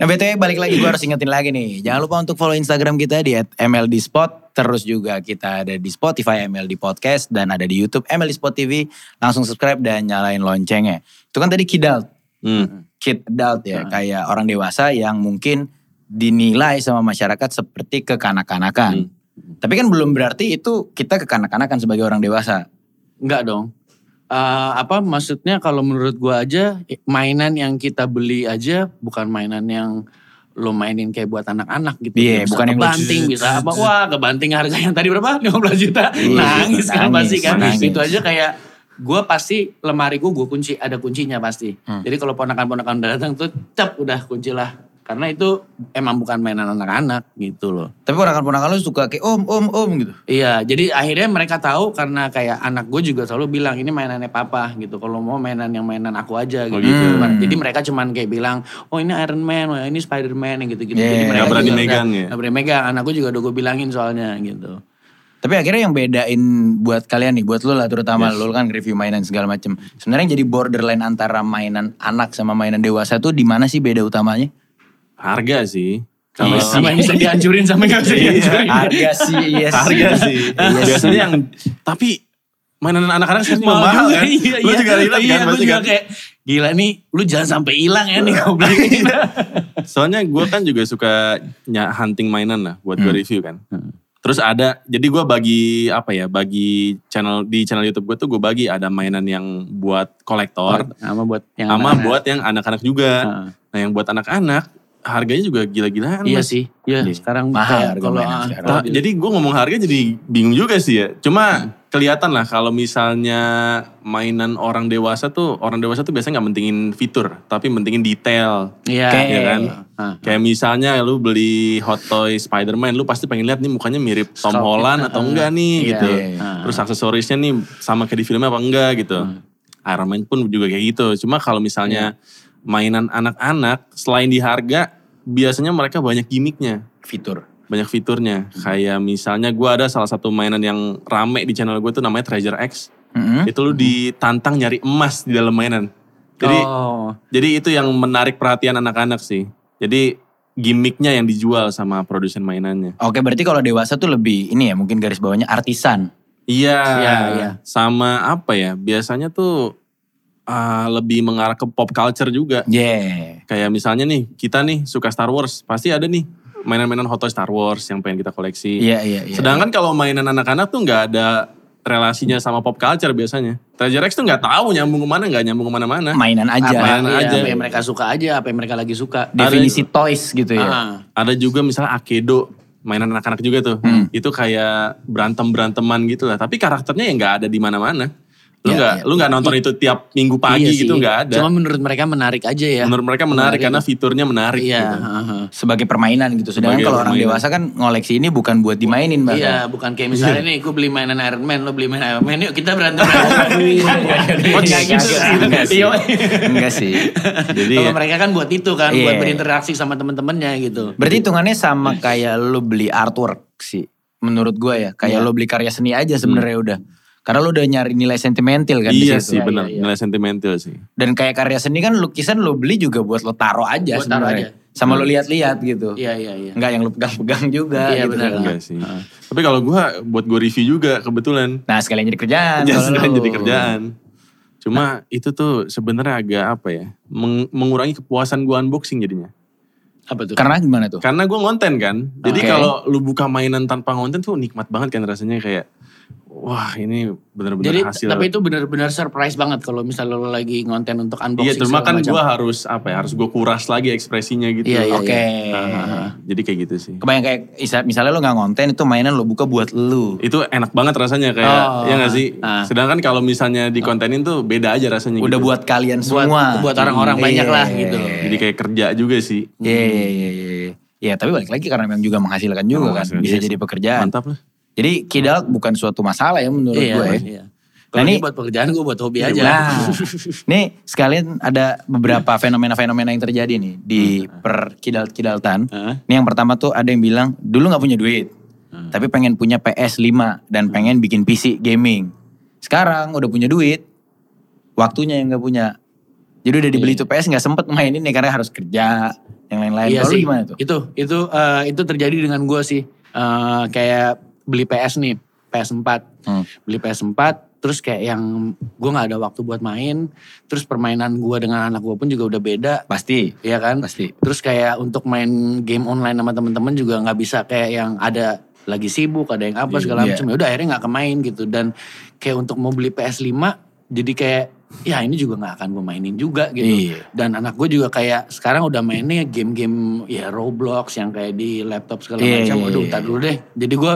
Nah BTW balik lagi gue harus ingetin lagi nih. Jangan lupa untuk follow Instagram kita di @mldspot. Terus juga kita ada di Spotify MLD Podcast dan ada di YouTube MLD Spot TV. Langsung subscribe dan nyalain loncengnya. Itu kan tadi kidal. Hmm. Kid adult ya. Kayak orang dewasa yang mungkin dinilai sama masyarakat seperti kekanak-kanakan. Tapi kan belum berarti itu kita kekanak-kanakan sebagai orang dewasa. Enggak dong. Eh, apa maksudnya kalau menurut gua aja mainan yang kita beli aja bukan mainan yang lo mainin kayak buat anak-anak gitu. Iya, bisa bukan yang lo kebanting, bisa apa. Wah kebanting harganya tadi berapa? 15 juta. Iya, nangis kan nangis, pasti kan. nangis. Itu aja kayak gue pasti lemariku gue kunci ada kuncinya pasti. Hmm. Jadi kalau ponakan-ponakan udah datang tuh cep udah kunci lah. Karena itu emang bukan mainan anak-anak gitu loh. Tapi ponakan-ponakan lu suka kayak om, om, om gitu. Iya, jadi akhirnya mereka tahu karena kayak anak gue juga selalu bilang ini mainannya papa gitu. Kalau mau mainan yang mainan aku aja gitu. Oh, gitu. Cuman- Jadi mereka cuman kayak bilang, oh ini Iron Man, oh ini Spider Man gitu-gitu. Yeah. Jadi mereka Nggak berani juga megang udah- ya? nggak berani megang. Anak gue juga udah gue bilangin soalnya gitu. Tapi akhirnya yang bedain buat kalian nih, buat lu lah terutama lu kan review mainan segala macem. Sebenarnya yang jadi borderline antara mainan anak sama mainan dewasa tuh di mana sih beda utamanya? Harga sih. Kalau Iya. Sama yang bisa dihancurin sama yang bisa dihancurin. Harga sih, iya sih. harga sih. Iya Biasanya sih. yang tapi mainan anak-anak sekarang juga mahal juga, kan. Iya, Lu iya. juga lihat Iya, kan gue pasti juga kan. kayak, gila nih lu jangan sampai hilang ya nih kau beli. Soalnya gue kan juga suka ny- hunting mainan lah buat gue Hmm. review kan. Terus ada, jadi gue bagi apa ya, bagi channel di channel YouTube gue tuh gue bagi ada mainan yang buat kolektor, sama buat yang sama anak-anak. buat yang anak-anak juga. Heeh. Nah yang buat anak-anak harganya juga gila-gilaan. Iya Mas. sih, iya sekarang Mahal kalau ah. Ta- jadi gue ngomong harga jadi bingung juga sih ya. Cuma kelihatan lah kalau misalnya mainan orang dewasa tuh, orang dewasa tuh biasanya nggak mentingin fitur, tapi mentingin detail. Iya, Kayak- ya kan? Ah. Kayak misalnya lu beli Hot Toy Spider-Man, lu pasti pengen lihat nih mukanya mirip Tom Sculpt, Holland atau enggak nih iya. gitu. Ah. Terus aksesorisnya nih sama kayak di filmnya apa enggak gitu. Iron Man pun juga kayak gitu. Cuma kalau misalnya mainan anak-anak selain di harga, biasanya mereka banyak gimmicknya Fitur. banyak fiturnya. Kayak misalnya gue ada salah satu mainan yang rame di channel gue tuh namanya Treasure X. Mm-mm. Itu lu ditantang nyari emas di dalam mainan. Jadi oh, jadi itu yang menarik perhatian anak-anak sih. Jadi gimmicknya yang dijual sama produsen mainannya. Oke berarti kalau dewasa tuh lebih ini ya mungkin garis bawahnya artisan. Iya, Iya, iya. sama apa ya? Biasanya tuh ah, lebih mengarah ke pop culture juga. Yeah. Kayak misalnya nih, kita nih suka Star Wars, pasti ada nih mainan-mainan Hot Toy Star Wars yang pengen kita koleksi. Iya iya iya. Sedangkan kalau mainan anak-anak tuh nggak ada relasinya sama pop culture biasanya. Treasure X tuh nggak tahu nyambung ke mana, nggak nyambung ke mana-mana. mainan aja. apa, Mainan iya, aja. apa yang mereka suka aja, apa yang mereka lagi suka. Definisi toys gitu ya. Ah. Ada juga misalnya Akedo, mainan anak-anak juga tuh. Hmm. Itu kayak berantem-beranteman gitu lah. Tapi karakternya ya nggak ada di mana-mana. Lu Ya, nggak ya. lu nggak nonton itu tiap minggu pagi Iya gitu nggak ada. Cuma menurut mereka menarik aja ya. Menurut mereka menarik Menarik karena aja. fiturnya menarik Iya. gitu. heeh. Sebagai permainan gitu. Sedangkan Sebagai kalau orang dewasa kan ngoleksi ini bukan buat dimainin bahkan. Iya, bukan kayak misalnya nih, gue beli mainan Iron Man, lo beli mainan Iron Man, yuk kita berantem. Oh, gitu. Enggak sih. Iya. Enggak sih. Jadi Kalau ya, mereka kan buat itu kan, Iya. buat berinteraksi sama temen-temennya gitu. Berarti hitungannya sama kayak lo beli artwork sih. Menurut gua ya. Kayak Iya. lo beli karya seni aja sebenarnya udah. Karena lo udah nyari nilai sentimental kan di iya situ. sih benar, iya, iya. nilai sentimental sih. Dan kayak karya seni kan lukisan lo beli juga buat lo taro aja Buat taro sebenarnya. aja. Sama lo lihat-lihat gitu. Iya, iya, iya. Enggak yang lo pegang-pegang juga Iya, gitu. benar. kan. Enggak sih. Tapi kalau gua buat gue review juga kebetulan. Nah sekalian jadi kerjaan. Jadi, kalau lo. jadi kerjaan. Cuma itu tuh sebenarnya agak apa ya? meng- mengurangi kepuasan gua unboxing jadinya. Apa tuh? Karena gimana tuh? Karena gue ngonten kan. Jadi Oke. kalau lu buka mainan tanpa ngonten tuh nikmat banget kan rasanya kayak wah ini bener-bener Jadi hasil. tapi itu benar-benar surprise banget kalau misalnya lo lagi ngonten untuk unboxing. Iya, cuma segala kan gue harus apa ya? Harus gue kuras lagi ekspresinya gitu. Iya, iya, Oke. Nah, jadi kayak gitu sih. Kebayang kayak isa- misalnya lo nggak ngonten itu mainan lo buka buat lu. Itu enak banget rasanya kayak Oh, ya gak sih? ah. Sedangkan kalau misalnya dikontenin tuh beda aja rasanya Udah gitu. buat kalian Buat- semua. buat orang-orang banyak lah Iya. gitu. Jadi kayak kerja juga sih. Iya iya iya iya. Ya tapi balik lagi karena memang juga menghasilkan juga Oh, kan. Bisa iya. jadi pekerjaan. Mantap lah. Jadi kidal bukan suatu masalah ya menurut Iya, gue ya. iya. Nah, Kalau ini- ini buat pekerjaan gue buat hobi aja. Nah, nih sekalian ada beberapa fenomena-fenomena yang terjadi nih di per kidal-kidaltan. Hah? Nih yang pertama tuh ada yang bilang dulu nggak punya duit, tapi pengen punya PS5 dan pengen bikin PC gaming. Sekarang udah punya duit, waktunya yang nggak punya. Jadi udah dibeli tuh PS nggak sempet mainin nih karena harus kerja, yang lain-lain. Iya Kalau lu sih. gimana tuh? Itu itu eh, itu terjadi dengan gue sih. Eh, kayak beli PS nih, PS4. Hmm. Beli PS4 terus kayak yang gue nggak ada waktu buat main, terus permainan gue dengan anak gue pun juga udah beda, Pasti, ya kan? pasti. Terus kayak untuk main game online sama temen-temen juga nggak bisa kayak yang ada lagi sibuk, ada yang apa segala Iya. macam. Ya udah akhirnya nggak kemain gitu. Dan kayak untuk mau beli PS5 jadi kayak ya ini juga nggak akan gue mainin juga gitu. Iya. Dan anak gue juga kayak sekarang udah mainnya game-game ya Roblox yang kayak di laptop segala Iya, macam. iya, Waduh, iya. ntar dulu deh. Jadi gue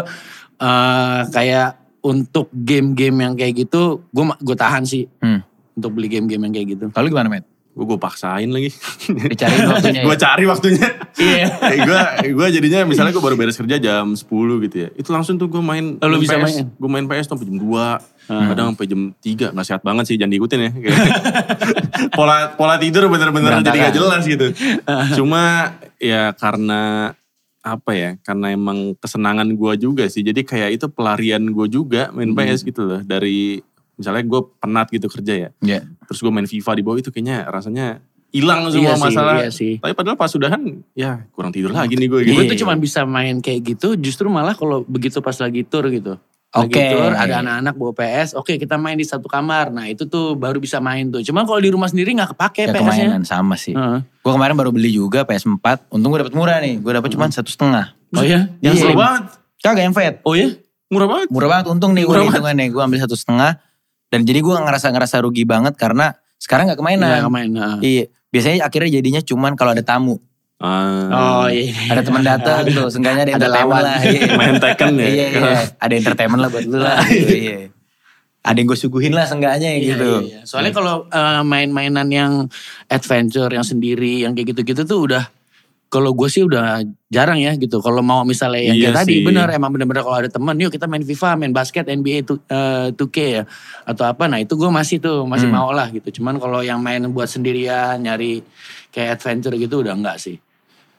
eh, kayak untuk game-game yang kayak gitu, gue gue tahan sih Hmm. untuk beli game-game yang kayak gitu. Kalau lu gimana, Matt? Gue gue paksain lagi. Dicariin waktunya ya? gue cari waktunya. Iya. gue gue jadinya misalnya gue baru beres kerja jam 10 gitu ya. Itu langsung tuh gue main Oh, lu bisa PS. main? Gue main PS tuh sampai jam 2. Kadang sampai jam 3. Gak sehat banget sih jangan diikutin ya. Kayak pola pola tidur bener-bener jadi gak jelas gitu. Cuma ya karena apa ya karena emang kesenangan gue juga sih jadi kayak itu pelarian gue juga main Hmm. PS gitu loh dari misalnya gue penat gitu kerja ya Iya. terus gue main FIFA di bawah itu kayaknya rasanya hilang Iya semua sih, masalah iya sih. tapi padahal pas sudahan ya kurang tidur lagi nih gue Gue gitu tuh cuma bisa main kayak gitu justru malah kalau begitu pas lagi tour gitu. Oke. tour ada anak-anak bawa PS, oke kita main di satu kamar. Nah itu tuh baru bisa main tuh. Cuma kalau di rumah sendiri nggak kepake Gak PS-nya. kemainan sama sih. Heeh. Gue kemarin baru beli juga PS4. Untung gue dapet murah nih. Gue dapet cuma satu setengah. Oh ya? Yang murah slim. banget Kagak yang fat. Oh ya? murah banget Murah banget. Untung nih gue Murah hitungannya. Gue ambil satu setengah. Dan jadi gue ngerasa ngerasa rugi banget karena sekarang gak kemainan. Nggak main. heeh. Iya. Biasanya akhirnya jadinya cuman kalau ada tamu. Ah, Oh iya. Ada teman datang tuh. Seenggaknya ada Ada entertainment lawan. lah. Iya. main Tekken ya Iya, iya. Ada entertainment lah buat lu lah. Gitu, Iya. Ada yang gue suguhin lah seenggaknya Iya, gitu. iya, iya. Soalnya kalau eh, main-mainan yang adventure, yang sendiri, yang kayak gitu-gitu tuh udah kalau gue sih udah jarang ya gitu. Kalau mau misalnya yang Iya kayak tadi sih. bener emang bener-bener kalau ada temen yuk kita main FIFA, main basket, NBA tu- eh, 2K ya atau apa. Nah itu gue masih tuh masih Hmm. mau lah gitu. Cuman kalau yang main buat sendirian nyari kayak adventure gitu udah enggak sih.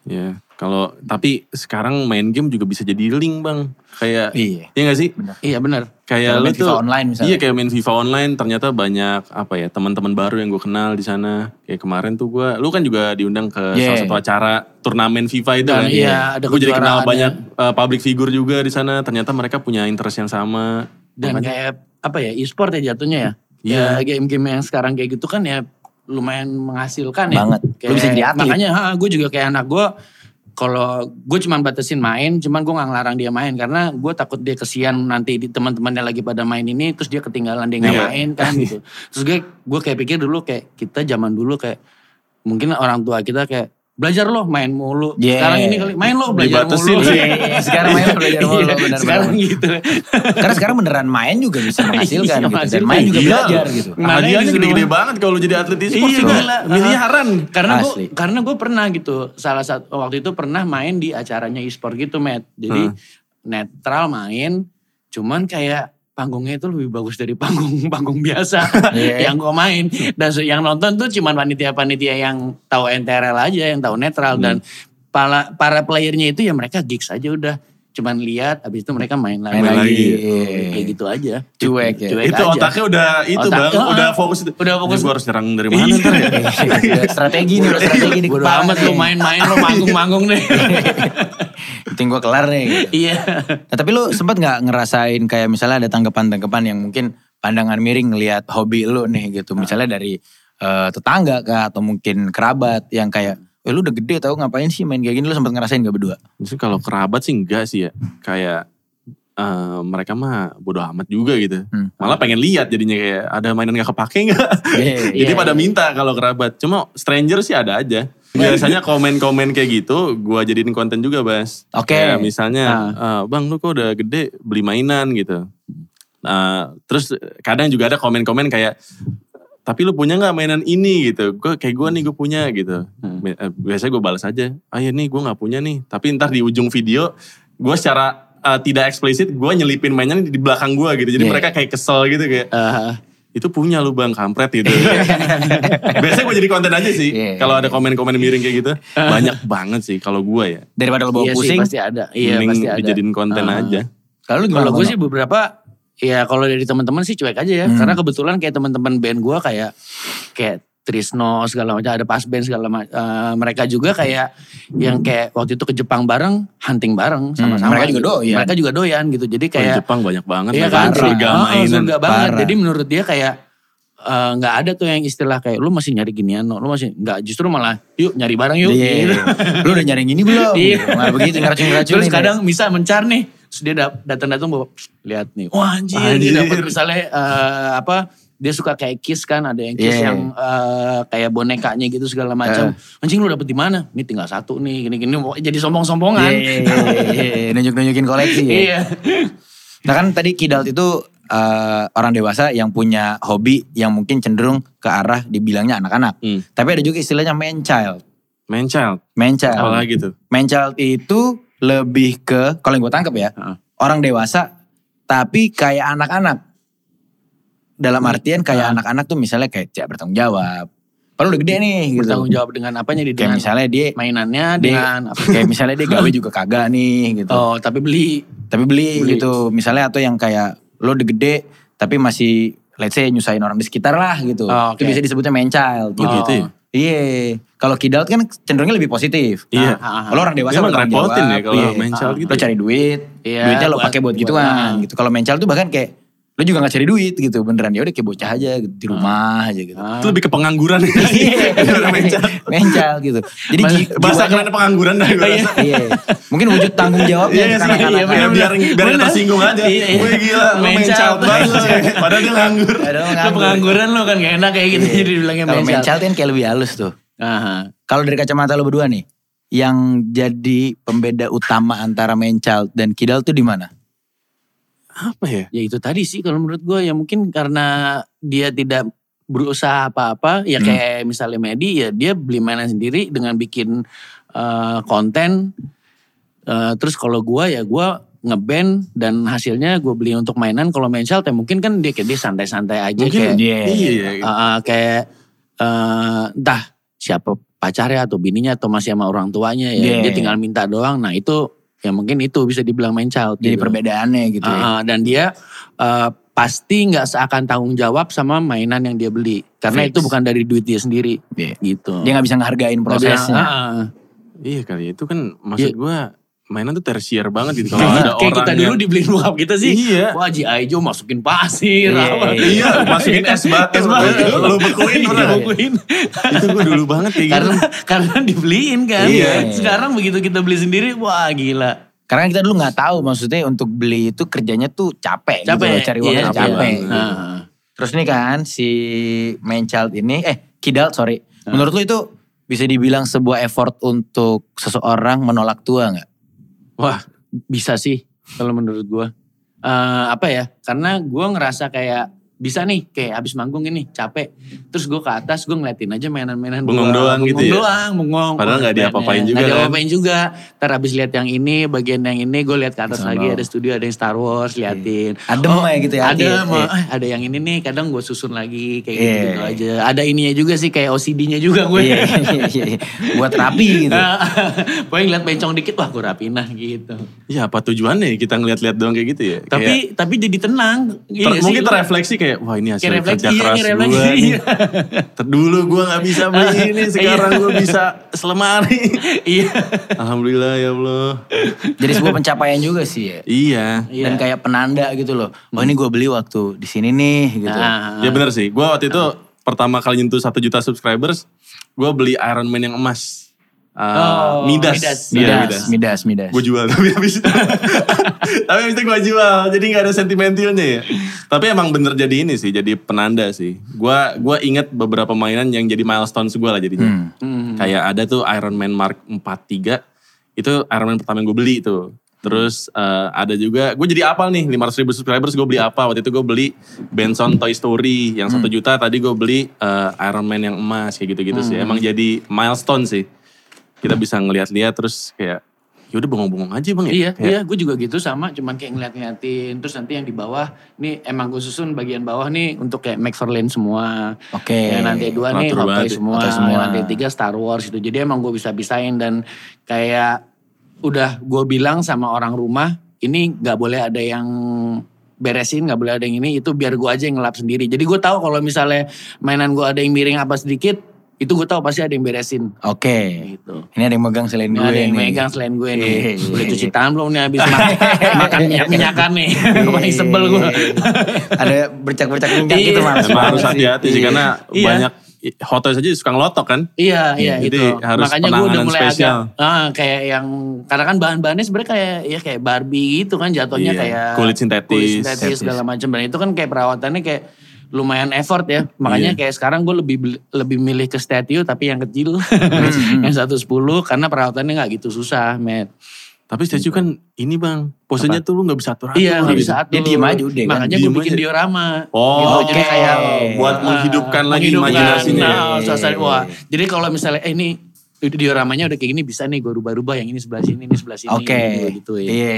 Ya kalau tapi sekarang main game juga bisa jadi link bang kayak Iya. iya gak sih Iya bener. kayak lu tuh FIFA online misalnya. iya kayak main FIFA online ternyata banyak apa ya teman-teman baru yang gue kenal di sana kayak kemarin tuh gue lu kan juga diundang ke Yeah. salah satu acara turnamen FIFA itu Dan kan iya, ada gue jadi kenal banyak uh, public figure juga di sana ternyata mereka punya interest yang sama Dan Makanya- kayak apa ya e-sport ya jatuhnya ya. Iya. Ya game-game yang sekarang kayak gitu kan ya lumayan menghasilkan ya. Banget. Lu bisa jadi atlet. Makanya gue juga kayak anak gue kalau gue cuman batasin main, cuman gue nggak ngelarang dia main karena gue takut dia kesian nanti di teman-temannya lagi pada main ini, terus dia ketinggalan dia nggak Iya. main kan gitu. Terus gue gue kayak pikir dulu kayak kita zaman dulu kayak mungkin orang tua kita kayak belajar lo main mulu. Yeah. Sekarang ini kali main lo belajar Dibatasin. mulu. Iya, sekarang main belajar mulu, Iya, benar-benar. Sekarang gitu. Karena sekarang beneran main juga bisa menghasilkan Iya, gitu. Dan menghasilkan. main juga Iya. belajar gitu. Hadiahnya disuruh- gede-gede banget kalau lu jadi atlet e-sport Iya, gila. Miliaran. Karena gue karena gue pernah gitu salah satu waktu itu pernah main di acaranya e-sport gitu, Matt. Jadi Hmm. netral main, cuman kayak panggungnya itu lebih bagus dari panggung panggung biasa Iya. yang gue main. Dan yang nonton tuh cuman panitia-panitia yang tahu NTRL aja yang tahu netral. Dan para para playernya itu ya mereka gigs aja udah cuman lihat habis itu mereka main lagi, Main lagi. kayak gitu aja Cuek ya. itu aja. otaknya udah itu Otak- bang, udah fokus. Udah fokus. Gue harus nyerang dari mana ntar ya? Iya, strategi nih, bro, strategi Bodo kepala amat nih. lu main-main lu manggung-manggung deh Penting gue kelar nih. Gitu. iya Nah, tapi lu sempat nggak ngerasain kayak misalnya ada tanggapan-tanggapan yang mungkin pandangan miring ngelihat hobi lu nih gitu. Misalnya dari eh, tetangga kah atau mungkin kerabat yang kayak, eh lu udah gede tau ngapain sih main kayak gini lu sempat ngerasain gak berdua? Justru kalau kerabat sih enggak sih ya. Kayak eh, mereka mah bodo amat juga gitu. Hmm. Malah pengen lihat jadinya kayak ada mainan gak kepake gak? Iya, Jadi iya, pada iya. minta kalau kerabat. Cuma stranger sih ada aja. Biasanya komen-komen kayak gitu gua jadiin konten juga Bas. Oke. Kayak misalnya, "Eh, Bang lu kok udah gede beli mainan gitu. Nah, terus kadang juga ada komen-komen kayak, tapi lu punya nggak mainan ini gitu? Gue kayak gue nih gue punya gitu. Bi- eh, Biasanya gue balas aja, ah ya nih gue nggak punya nih. Tapi ntar di ujung video, gue secara eh, tidak eksplisit gue nyelipin mainan di belakang gue gitu. Jadi Yeah. mereka kayak kesel gitu kayak, Eh, itu punya lu bang kampret gitu. Biasanya gue jadi konten aja sih. Iya. Kalau ada komen-komen miring kayak gitu, banyak banget sih kalau gue ya. Daripada lu bawa iya sih pusing, pasti ada iya Mending pasti ada dijadiin konten Ah. aja. kalau gue sih beberapa ya kalau dari teman-teman sih cuek aja ya. Hmm. Karena kebetulan kayak teman-teman band gue kayak kayak Trisno segala macam ada pas band segala macam. mereka juga kayak yang kayak waktu itu ke Jepang bareng, hunting bareng sama-sama. mereka juga gitu. doyan. Mereka juga doyan gitu. Jadi kayak Jepang banyak banget. Iya kan, surga mainan. surga banget. Parah. Jadi menurut dia kayak eh, nggak ada tuh yang istilah kayak lu masih nyari ginian, no. lu masih nggak justru malah yuk nyari barang yuk. Iya. gitu. lu udah nyari yang ini belum? Iya. Malah begitu ngeracun-ngeracun. Terus kadang bisa mencar nih, terus dia dat- datang-datang bawa lihat nih, wah anjir, Anjir. dia dapat misalnya eh, apa? Dia suka kayak kiss kan, ada yang kiss Iya. yang eh, kayak bonekanya gitu segala macam. Anjing lu dapet di mana? Ini tinggal satu nih, gini-gini. Mau Jadi sombong-sombongan. Iya, iya, iya, iya. nunjuk-nunjukin koleksi ya. Iya. Nah kan tadi Kidalt itu eh, orang dewasa yang punya hobi yang mungkin cenderung ke arah dibilangnya anak-anak. Hmm. Tapi ada juga istilahnya man child. Man child. Man child. Apalagi tuh. Man child itu lebih ke, kalau yang gue tangkap ya, Heeh. orang dewasa tapi kayak anak-anak. Dalam artian kayak anak-anak tuh misalnya kayak tidak bertanggung jawab. Padahal udah gede nih gitu. Bertanggung jawab dengan apanya di Kayak misalnya dia, mainannya dia dengan apa? kayak misalnya dia gawe juga kagak nih gitu. Oh, tapi beli. Tapi beli, Beli. gitu. Misalnya atau yang kayak lo udah gede tapi masih let's say nyusahin orang di sekitar lah gitu. Oh, Itu oke. bisa disebutnya man child. Oh, gitu ya? Iya. Kalau kidalt kan cenderungnya lebih positif. Iya. Ah, ah, ah. Kalau orang dewasa Emang bertanggung ngerepotin jawab, ya kalau iya. man child gitu Lo ya? cari duit, Iya, duitnya lo pakai buat buat- gituan gitu. Kalau man child tuh bahkan kayak lo juga gak cari duit gitu beneran ya udah kayak bocah aja gitu, di rumah aja gitu. Ah. Itu lebih ke pengangguran. Iya, child. man child gitu. Jadi Bahasa jiwanya- keren pengangguran dah gue rasa. Iya. Mungkin wujud tanggung jawabnya Iya sih, anak-anak. iya, biar, biar, tersinggung aja. Iya, iya. Wih gila, child banget. Padahal dia nganggur. Padahal nganggur. pengangguran lo kan gak enak kayak gitu jadi dibilangnya Kalau man mental. child kan kayak lebih halus tuh. Aha. Kalau dari kacamata lo berdua nih, yang jadi pembeda utama antara man child dan kidal tuh di mana? Apa ya? Ya itu tadi sih kalau menurut gue ya mungkin karena dia tidak berusaha apa-apa ya Hmm. kayak misalnya Medi ya dia beli mainan sendiri dengan bikin eh, konten Eh, terus kalau gue ya gue ngeband dan hasilnya gue beli untuk mainan kalau main child ya mungkin kan dia kayak dia santai-santai aja Mungkin kayak Iya. iya. Uh, uh, kayak uh, entah siapa pacarnya atau bininya atau masih sama orang tuanya ya Yeah. dia tinggal minta doang nah itu ya mungkin itu bisa dibilang main child Jadi gitu. perbedaannya gitu ya. uh, dan dia uh, pasti nggak seakan tanggung jawab sama mainan yang dia beli karena Fix. itu bukan dari duit dia sendiri Iya. gitu Dia gak bisa ngehargain Nggak prosesnya. uh, uh. Iya kali itu kan maksud Iya. gue mainan tuh tersier banget gitu. Kalau ada kayak orang kita dulu yang- dibeliin bokap kita sih. Iya. Wah G.I. Joe masukin pasir. Iya, apa. Iya, masukin es batu. Es batu. Lu bekuin pernah Iya, bekuin. itu gue dulu banget kayak gitu. karena karena dibeliin kan. Iya. Sekarang begitu kita beli sendiri, wah gila. Karena kita dulu gak tahu maksudnya untuk beli itu kerjanya tuh capek. gitu Capek. loh, cari uangnya Iya, capek. iya. Nah, Terus nih kan si man child ini, eh kidal sorry. Menurut lu itu bisa dibilang sebuah effort untuk seseorang menolak tua nggak? Wah, bisa sih kalau menurut gua. Eh apa ya? Karena gua ngerasa kayak bisa nih kayak abis manggung ini capek terus gue ke atas gue ngeliatin aja mainan-mainan Bengong gua. doang gitu ya? doang bengong Padahal nggak diapa-apain juga nggak kan? diapa-apain juga ntar abis lihat yang ini bagian yang ini gue lihat ke atas lagi ada studio ada yang Star Wars liatin Adem Oh, ya gitu ya, ada iya, mah, iya. eh, ada yang ini nih kadang gue susun lagi kayak Iya, gitu, iya. aja ada ininya juga sih kayak OCD-nya juga gue Iya, iya, iya. Buat rapi gitu. Pokoknya ngeliat bencong dikit, wah gue rapi nah gitu. Ya apa tujuannya kita ngeliat-liat doang kayak gitu ya? Kayak Tapi tapi jadi tenang. ter- Iya mungkin terefleksi kayak wah ini hasil Kayak kerja iya, keras kayak gue nih. iya. Dulu gue gak bisa beli ini, sekarang gue bisa selemari. Iya. Alhamdulillah ya Allah. Jadi sebuah pencapaian juga sih ya. Iya. Dan kayak penanda gitu loh. Oh ini gue beli waktu di sini nih gitu. Nah, Ya bener sih. Gue waktu itu pertama kali nyentuh satu juta subscribers, gue beli Iron Man yang emas. Uh, Oh, Midas. Midas. Iya, Midas, Midas, Midas. Gue jual tapi habis itu. tapi habis itu gue jual. Jadi gak ada sentimentalnya ya. Tapi emang bener jadi ini sih. Jadi penanda sih. Gue gua inget beberapa mainan yang jadi milestone gue lah jadinya. Hmm. Kayak ada tuh Iron Man Mark 43. Itu Iron Man pertama yang gue beli tuh. Terus eh, ada juga, gue jadi apal nih 500 ribu subscribers gue beli apa. Waktu itu gue beli Benson Toy Story yang satu juta. Tadi gue beli eh, Iron Man yang emas kayak gitu-gitu sih. Emang jadi milestone sih. Kita bisa ngeliat-liat terus kayak yaudah bengong-bengong aja bang ya. Iya, Kayak, iya, gue juga gitu sama, cuman kayak ngeliat-ngeliatin. Terus nanti yang di bawah, nih emang gue susun bagian bawah nih untuk kayak McFarlane semua. Oke. Yang nanti dua nih ya. semua, Toys semua. yang nanti tiga Star Wars gitu. Jadi emang gue bisa bisain dan kayak udah gue bilang sama orang rumah, ini nggak boleh ada yang beresin, nggak boleh ada yang ini, itu biar gue aja yang ngelap sendiri. Jadi gue tahu kalau misalnya mainan gue ada yang miring apa sedikit, itu gue tahu pasti ada yang beresin. Oke. Gitu. Ini ada yang megang selain Ini gue ada yang nih. megang selain gue nih. Iya. Udah cuci tangan belum nih habis makan, makan minyak-minyakan nih. Paling sebel gue. ada bercak-bercak minyak Iya. gitu mas. Harus hati-hati sih karena Iya. banyak Hot Toys aja suka ngelotok kan. Iya, iya Jadi itu. harus Makanya gue udah mulai spesial. agak ah, kayak yang karena kan bahan-bahannya sebenarnya kayak ya kayak Barbie gitu kan jatuhnya Iya, kayak kulit sintetis. kulit sintetis Sintetis. segala macam dan itu kan kayak perawatannya kayak lumayan effort ya. Makanya Iya. kayak sekarang gue lebih lebih milih ke statue tapi yang kecil. yang 110 karena perawatannya nggak gitu susah, Matt. Tapi statue kan ini bang, posenya tuh lu gak bisa atur-atur. Iya nggak gitu. bisa atur. Dia diem aja udah kan. Makanya gue bikin aja. diorama. Oh, gitu. Oke. kayak Buat ah, menghidupkan lagi menghidupkan. imajinasinya. Nah, suasana wah. Jadi kalau misalnya eh ini dioramanya udah kayak gini bisa nih gue rubah-rubah yang ini sebelah sini, ini sebelah sini. Oke. Gitu, ya. Iya.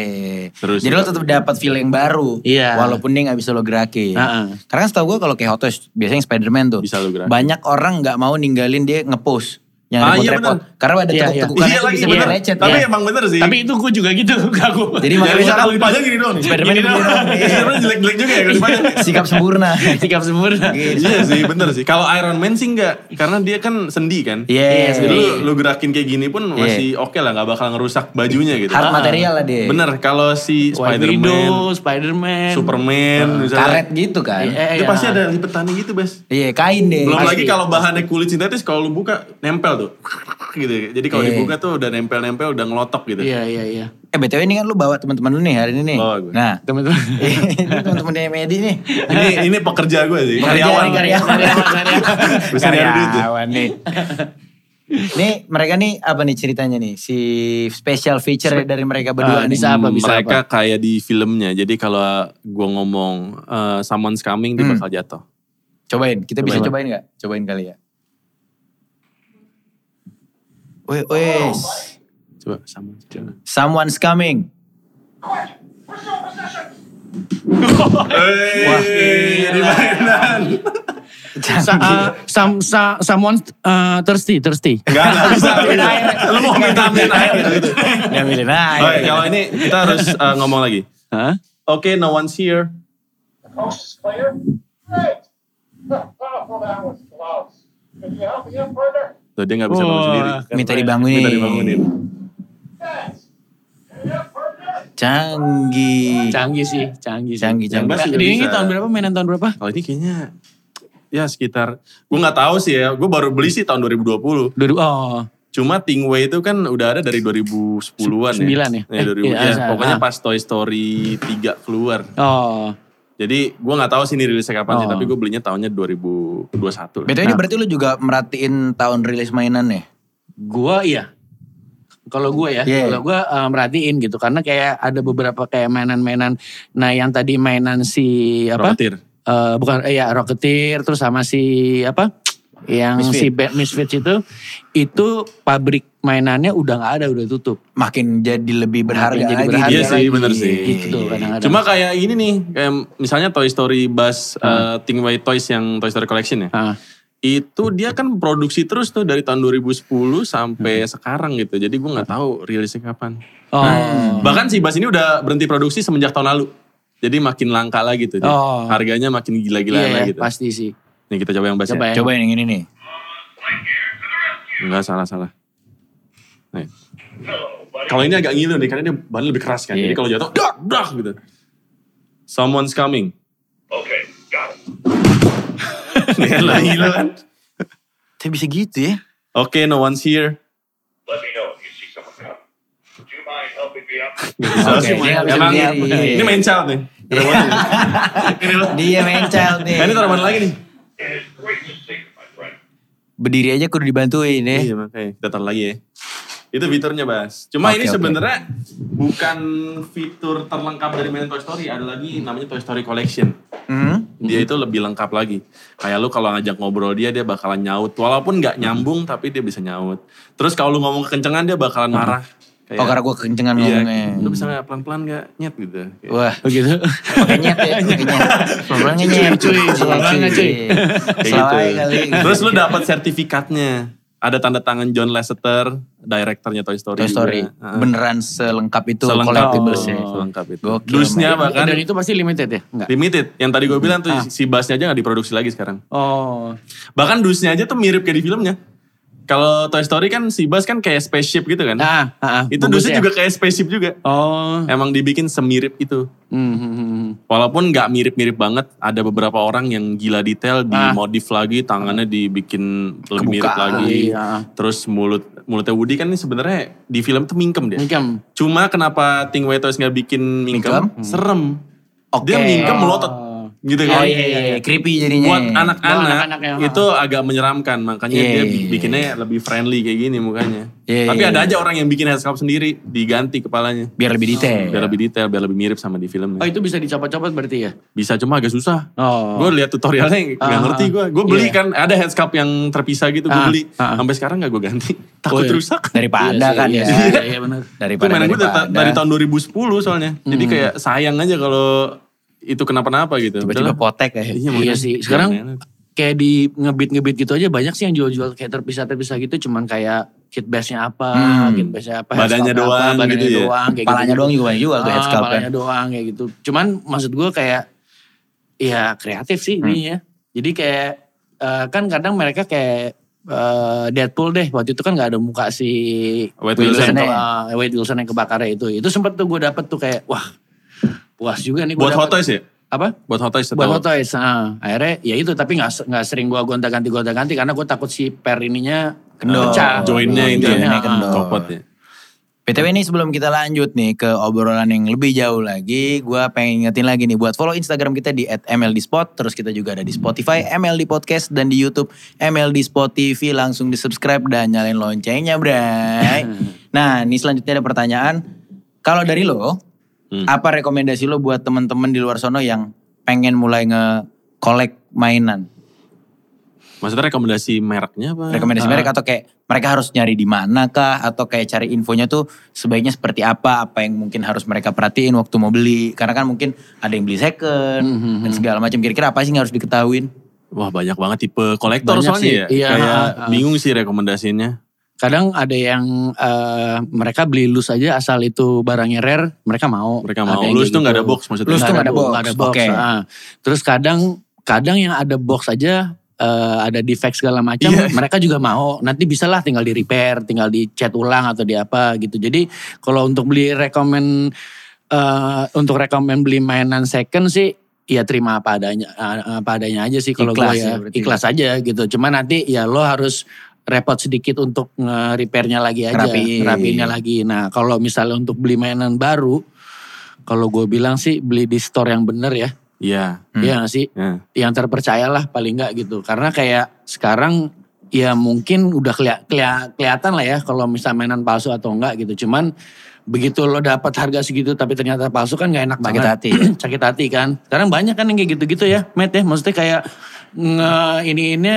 Terus- Jadi lo tetap dapat feel yang baru. Iya. Walaupun dia gak bisa lo gerakin. Heeh. Karena kan setahu gue kalau kayak Hot Toys, biasanya Spider-Man tuh. Bisa lo gerakin. Banyak orang gak mau ninggalin dia nge-post. Yang Ah, repot iya. Karena ada Iya, tekuk-tekukan Iya itu lagi bisa bener. bikin lecet. Tapi ya. emang bener sih. Tapi itu gue juga gitu, gak gue. Jadi Ya, makanya bisa kalau dipajang gini doang nih. Spider-Man Gini doang. Spider-Man jelek-jelek juga ya kalau dipajang. sikap sempurna. sikap sempurna. Iya sih bener sih. Kalau Iron Man sih enggak. Karena dia kan sendi kan. Iya. Jadi lu, lu gerakin kayak gini pun masih oke lah. Gak bakal ngerusak bajunya gitu. Hard material lah dia. Bener. Kalau si Spider-Man, Spider-Man. Superman. misalnya, Karet gitu kan. Iya, Itu iya. pasti ada lipetannya gitu Bes. Iya kain deh. Belum lagi kalau bahannya kulit sintetis kalau lu buka nempel tuh. gitu. Jadi kalau Iya. dibuka tuh udah nempel-nempel udah ngelotok gitu. Iya, iya, iya. Eh BTW ini kan lu bawa teman-teman lu nih hari ini nih. Bawa gue. Nah. Teman-teman. ini teman-temannya Medi nih. ini ini pekerja gue sih. Karyawan. karyawan. Karyawan, karyawan. Bisa nyari duit. Karyawan nih. nih mereka nih apa nih ceritanya nih? Si special feature dari mereka berdua nih. bisa apa, bisa Mereka kayak di filmnya. Jadi kalau gue ngomong eh, someone's coming dia Hmm. bakal jatuh. Cobain, kita bisa Cobain. cobain nggak? Cobain kali ya. Wes. Coba sama. Coba. Someone's coming. Wah, ini mainan. Sa, uh, some, sa, someone uh, thirsty, thirsty. Enggak, enggak bisa. Lu mau minta ambilin air gitu. Ngambilin aja. Oke, kalau ini kita harus eh, ngomong lagi. Hah? Oke, no one's here. is clear? Great. well, that was close. Could you help me in further? Tuh, dia gak bisa bangun Wah, sendiri. Minta dibangunin. Minta dibangunin. Canggih. Canggih sih, canggih sih. Canggih, canggih. juga Ini, tahun berapa? Mainan tahun berapa? Kalau ini kayaknya ya sekitar gue nggak tahu sih ya. Gue baru beli sih tahun 2020. Dua, oh, Cuma Tingway itu kan udah ada dari 2010-an ya. Sembilan ya? Ya, 2000, Eh, iya, ya, ah. pokoknya pas Toy Story 3 keluar. oh. Jadi gue nggak tahu sih ini rilisnya kapan sih, Oh. tapi gue belinya tahunnya 2021. lah. BTW ini berarti lu juga merhatiin tahun rilis mainan nih? Gua iya. Kalau gue ya, Iya. kalau gue eh, merhatiin gitu karena kayak ada beberapa kayak mainan-mainan. Nah, yang tadi mainan si apa? Rocketeer. Eh, bukan eh, ya Rocketeer terus sama si apa? Yang Misfit. si Bad Misfits itu itu pabrik mainannya udah nggak ada, udah tutup. Makin jadi lebih berharga Makin jadi lagi. berharga Iya sih, lagi. bener sih. Gitu kadang-kadang. Cuma kayak ini nih, kayak misalnya Toy Story Buzz uh, Think White Toys yang Toy Story Collection ya. Ah. Itu dia kan produksi terus tuh dari tahun 2010 sampai sekarang gitu. Jadi gue nggak tahu rilisnya kapan. Oh. Bahkan si Buzz ini udah berhenti produksi semenjak tahun lalu. Jadi makin langka lagi tuh. Oh. Harganya makin gila-gilaan lagi gitu. pasti sih. Nih kita coba yang Buzz Coba ya. ya. Coba yang ini nih. Enggak salah-salah. Nih. Kalau ini agak ngilu nih, karena dia bahannya lebih keras kan. Iya. Jadi kalau jatuh, dak, dak gitu. Someone's coming. Okay, got it. Nih kan kan. Tapi bisa gitu ya. Oke, no one's here. Let me know if you see someone coming. Would you mind helping me up? Bisa Oke, sih, dia nggak bisa emang ini main child nih. Dia main child nih. Nah, ini taruh mana lagi nih? Berdiri aja kudu dibantuin ya. Iya makanya kita taruh lagi ya. Itu fiturnya Bas. Cuma Oke, ini sebenarnya bukan fitur terlengkap dari mainan Toy Story. Ada lagi namanya Toy Story Collection. Hmm? Dia itu lebih lengkap lagi. Kayak lu kalau ngajak ngobrol dia, dia bakalan nyaut. Walaupun nggak nyambung, tapi dia bisa nyaut. Terus kalau lu ngomong kekencengan, dia bakalan marah. Kayak, Oh karena gue kekencengan iya, ngomongnya. lu bisa nggak pelan-pelan nggak nyet gitu. Kayak, Wah, Begitu. pakai nyet ya, pakai nyet. Pelan nyet. Cuy, pelan banget, cuy. kayak Selalu gitu. kali. Terus lu dapat sertifikatnya. Ada tanda tangan John Lasseter, directornya Toy Story. Toy Story. juga. Beneran selengkap itu Selengkap itu. ya. Selengkap itu. Gokil, Dusnya bahkan Dan itu pasti limited ya? Enggak. limited. Yang tadi gue bilang tuh Ah. si bassnya aja gak diproduksi lagi sekarang. Oh. Bahkan dusnya aja tuh mirip kayak di filmnya. Kalau Toy Story kan si bass kan kayak spaceship gitu kan. Ah, ah, ah. itu dusnya ya? juga kayak spaceship juga. Oh. Emang dibikin semirip itu. Hmm, hmm, hmm. Walaupun nggak mirip-mirip banget, ada beberapa orang yang gila detail Ah. dimodif lagi, tangannya dibikin lebih mirip Kebuka. lagi. Iya. Terus mulut mulutnya Woody kan ini sebenarnya di film tuh mingkem dia. Mingkem. Cuma kenapa Ting Wei Toys nggak bikin mingkem? Mingkem? Serem. Oke. Dia mingkem Oh. melotot. Gitu Oh kan. iya, iya, iya. creepy jadinya. Buat anak-anak itu agak menyeramkan. Makanya Iya, dia iya, iya. bikinnya lebih friendly kayak gini mukanya. Iya, Tapi iya, ada iya. aja orang yang bikin headsculpt sendiri, diganti kepalanya. Biar lebih detail. Biar lebih detail, biar lebih mirip sama di filmnya. Oh itu bisa dicopot-copot berarti ya? Bisa cuma agak susah. Oh. Gue lihat tutorialnya nggak Ah, ngerti gue. Gue iya. beli kan ada headsculpt yang terpisah gitu. Gue Ah, beli. ah. Sampai sekarang nggak gue ganti. Takut iya. rusak. Daripada Iya kan iya ya. Iya, iya benar. Itu Daripada mainan gue dari, tahun 2010 soalnya. Jadi kayak sayang aja kalau itu kenapa-napa gitu. Tiba-tiba potek ya. Iya, Iya sih. Sekarang kayak di ngebit-ngebit gitu aja banyak sih yang jual-jual kayak terpisah-terpisah gitu cuman kayak kit base-nya apa, Hmm. kit base-nya apa, Badannya doang apa, badannya gitu ya. doang kayak Palanya gitu. doang juga banyak jual tuh Ah, kan. palanya doang kayak gitu. Cuman maksud gue kayak ya kreatif sih Hmm. ini ya. Jadi kayak eh, kan kadang mereka kayak eh, Deadpool deh waktu itu kan nggak ada muka si Wade Wilson Wilson. ya. eh, Wade Wilson yang kebakarnya itu. Itu sempet tuh gue dapet tuh kayak wah puas juga nih Buat Hot. Toys ya? Apa? Buat Hot Toys Buat Hot Toys. ah. akhirnya ya itu tapi nggak nggak sering gue gonta-ganti gonta-ganti karena gue takut si per ininya Kendor. pecah. Joinnya itu Joinnya ya. kendor. Copot ya. PTW ini sebelum kita lanjut nih ke obrolan yang lebih jauh lagi, gue pengen ingetin lagi nih buat follow Instagram kita di @mldspot, terus kita juga ada di Spotify, MLD Podcast dan di YouTube MLD Spot TV langsung di subscribe dan nyalain loncengnya, Bray. nah, ini selanjutnya ada pertanyaan, kalau dari lo, Hmm. apa rekomendasi lo buat temen-temen di luar sono yang pengen mulai nge-collect mainan? Maksudnya rekomendasi mereknya apa? rekomendasi Ah. merek atau kayak mereka harus nyari di mana kah atau kayak cari infonya tuh sebaiknya seperti apa apa yang mungkin harus mereka perhatiin waktu mau beli karena kan mungkin ada yang beli second Mhm. dan segala macam kira-kira apa sih yang harus diketahuin Wah banyak banget tipe kolektor soalnya sih. ya. Iya, Kayak ah. bingung sih rekomendasinya. Kadang ada yang eh, mereka beli loose aja asal itu barangnya rare, mereka mau. Mereka mau. yang Loose tuh nggak gitu. ada box maksudnya. Loose tuh nggak ada box, ada box. oke. ah. Terus kadang kadang yang ada box aja eh, ada defect segala macam, Iya. mereka juga mau. Nanti bisa lah tinggal di repair, tinggal dicat ulang atau di apa gitu. Jadi kalau untuk beli rekomend eh, untuk rekomend beli mainan second sih ya terima apa adanya apa adanya aja sih kalau gue Ikhlas ya ya berarti. ikhlas aja gitu. Cuma nanti ya lo harus repot sedikit untuk nge-repairnya lagi aja, Rapiin. rapiinnya lagi. Nah kalau misalnya untuk beli mainan baru, kalau gue bilang sih beli di store yang bener ya, Iya. Hmm. Iya gak sih? Ya. Yang terpercaya lah paling nggak gitu. Karena kayak sekarang ya mungkin udah kelia- kelia- kelihatan lah ya kalau misal mainan palsu atau enggak gitu. Cuman begitu lo dapat harga segitu tapi ternyata palsu kan nggak enak Sakit banget. hati ya. Sakit hati kan. Sekarang banyak kan yang kayak gitu-gitu ya, Matt ya. Maksudnya kayak nge ini ini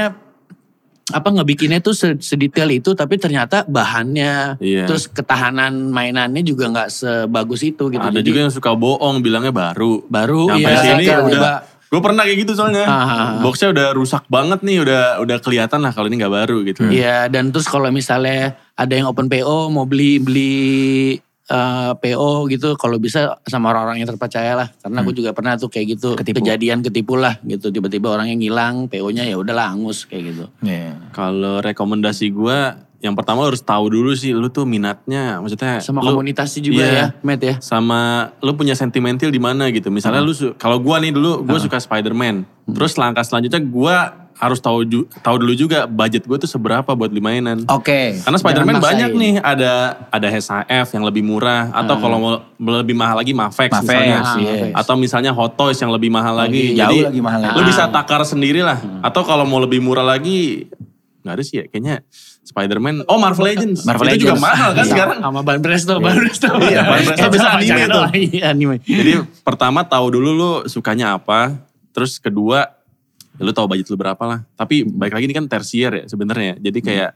apa ngebikinnya tuh se- sedetail itu tapi ternyata bahannya Iya. terus ketahanan mainannya juga nggak sebagus itu gitu. Ada Jadi juga yang suka bohong bilangnya baru. baru Sampai iya, sini udah Gue pernah kayak gitu soalnya. Ah. Boxnya udah rusak banget nih, udah udah kelihatan lah kalau ini nggak baru gitu. Iya dan terus kalau misalnya ada yang open PO mau beli beli eh, PO gitu kalau bisa sama orang-orang yang terpercaya lah karena aku juga pernah tuh kayak gitu Ketipu. kejadian ketipu lah gitu tiba-tiba orang yang ngilang PO-nya ya udah langus kayak gitu. Iya. Kalau rekomendasi gue, yang pertama lu harus tahu dulu sih, lu tuh minatnya, maksudnya Sama lu- komunitasnya juga Iya. ya, Matt ya. sama lu punya sentimental di mana gitu. Misalnya lu su- kalau gua nih dulu gua suka Spider-Man. Terus langkah selanjutnya gua harus tahu tahu dulu juga budget gue tuh seberapa buat beli mainan. Oke. Karena Spider-Man banyak nih, ada ada SHF yang lebih murah atau kalau mau lebih mahal lagi Mafex, Mafex, misalnya. yes. Atau misalnya Hot Toys yang lebih mahal lagi. jauh Jadi lagi mahal lagi. Lu bisa takar sendiri lah. Atau kalau mau lebih murah lagi nggak ada sih ya kayaknya Spider-Man. Oh Marvel Legends. Marvel Itu juga Legends. mahal kan Sama- sekarang. Sama Ban Presto, Ban Presto. Iya, Ban Presto bisa anime tuh. iya, anime. Jadi pertama tahu dulu lu sukanya apa, terus kedua ya lu tahu budget lu berapa lah. Tapi baik lagi ini kan tersier ya sebenarnya. Jadi kayak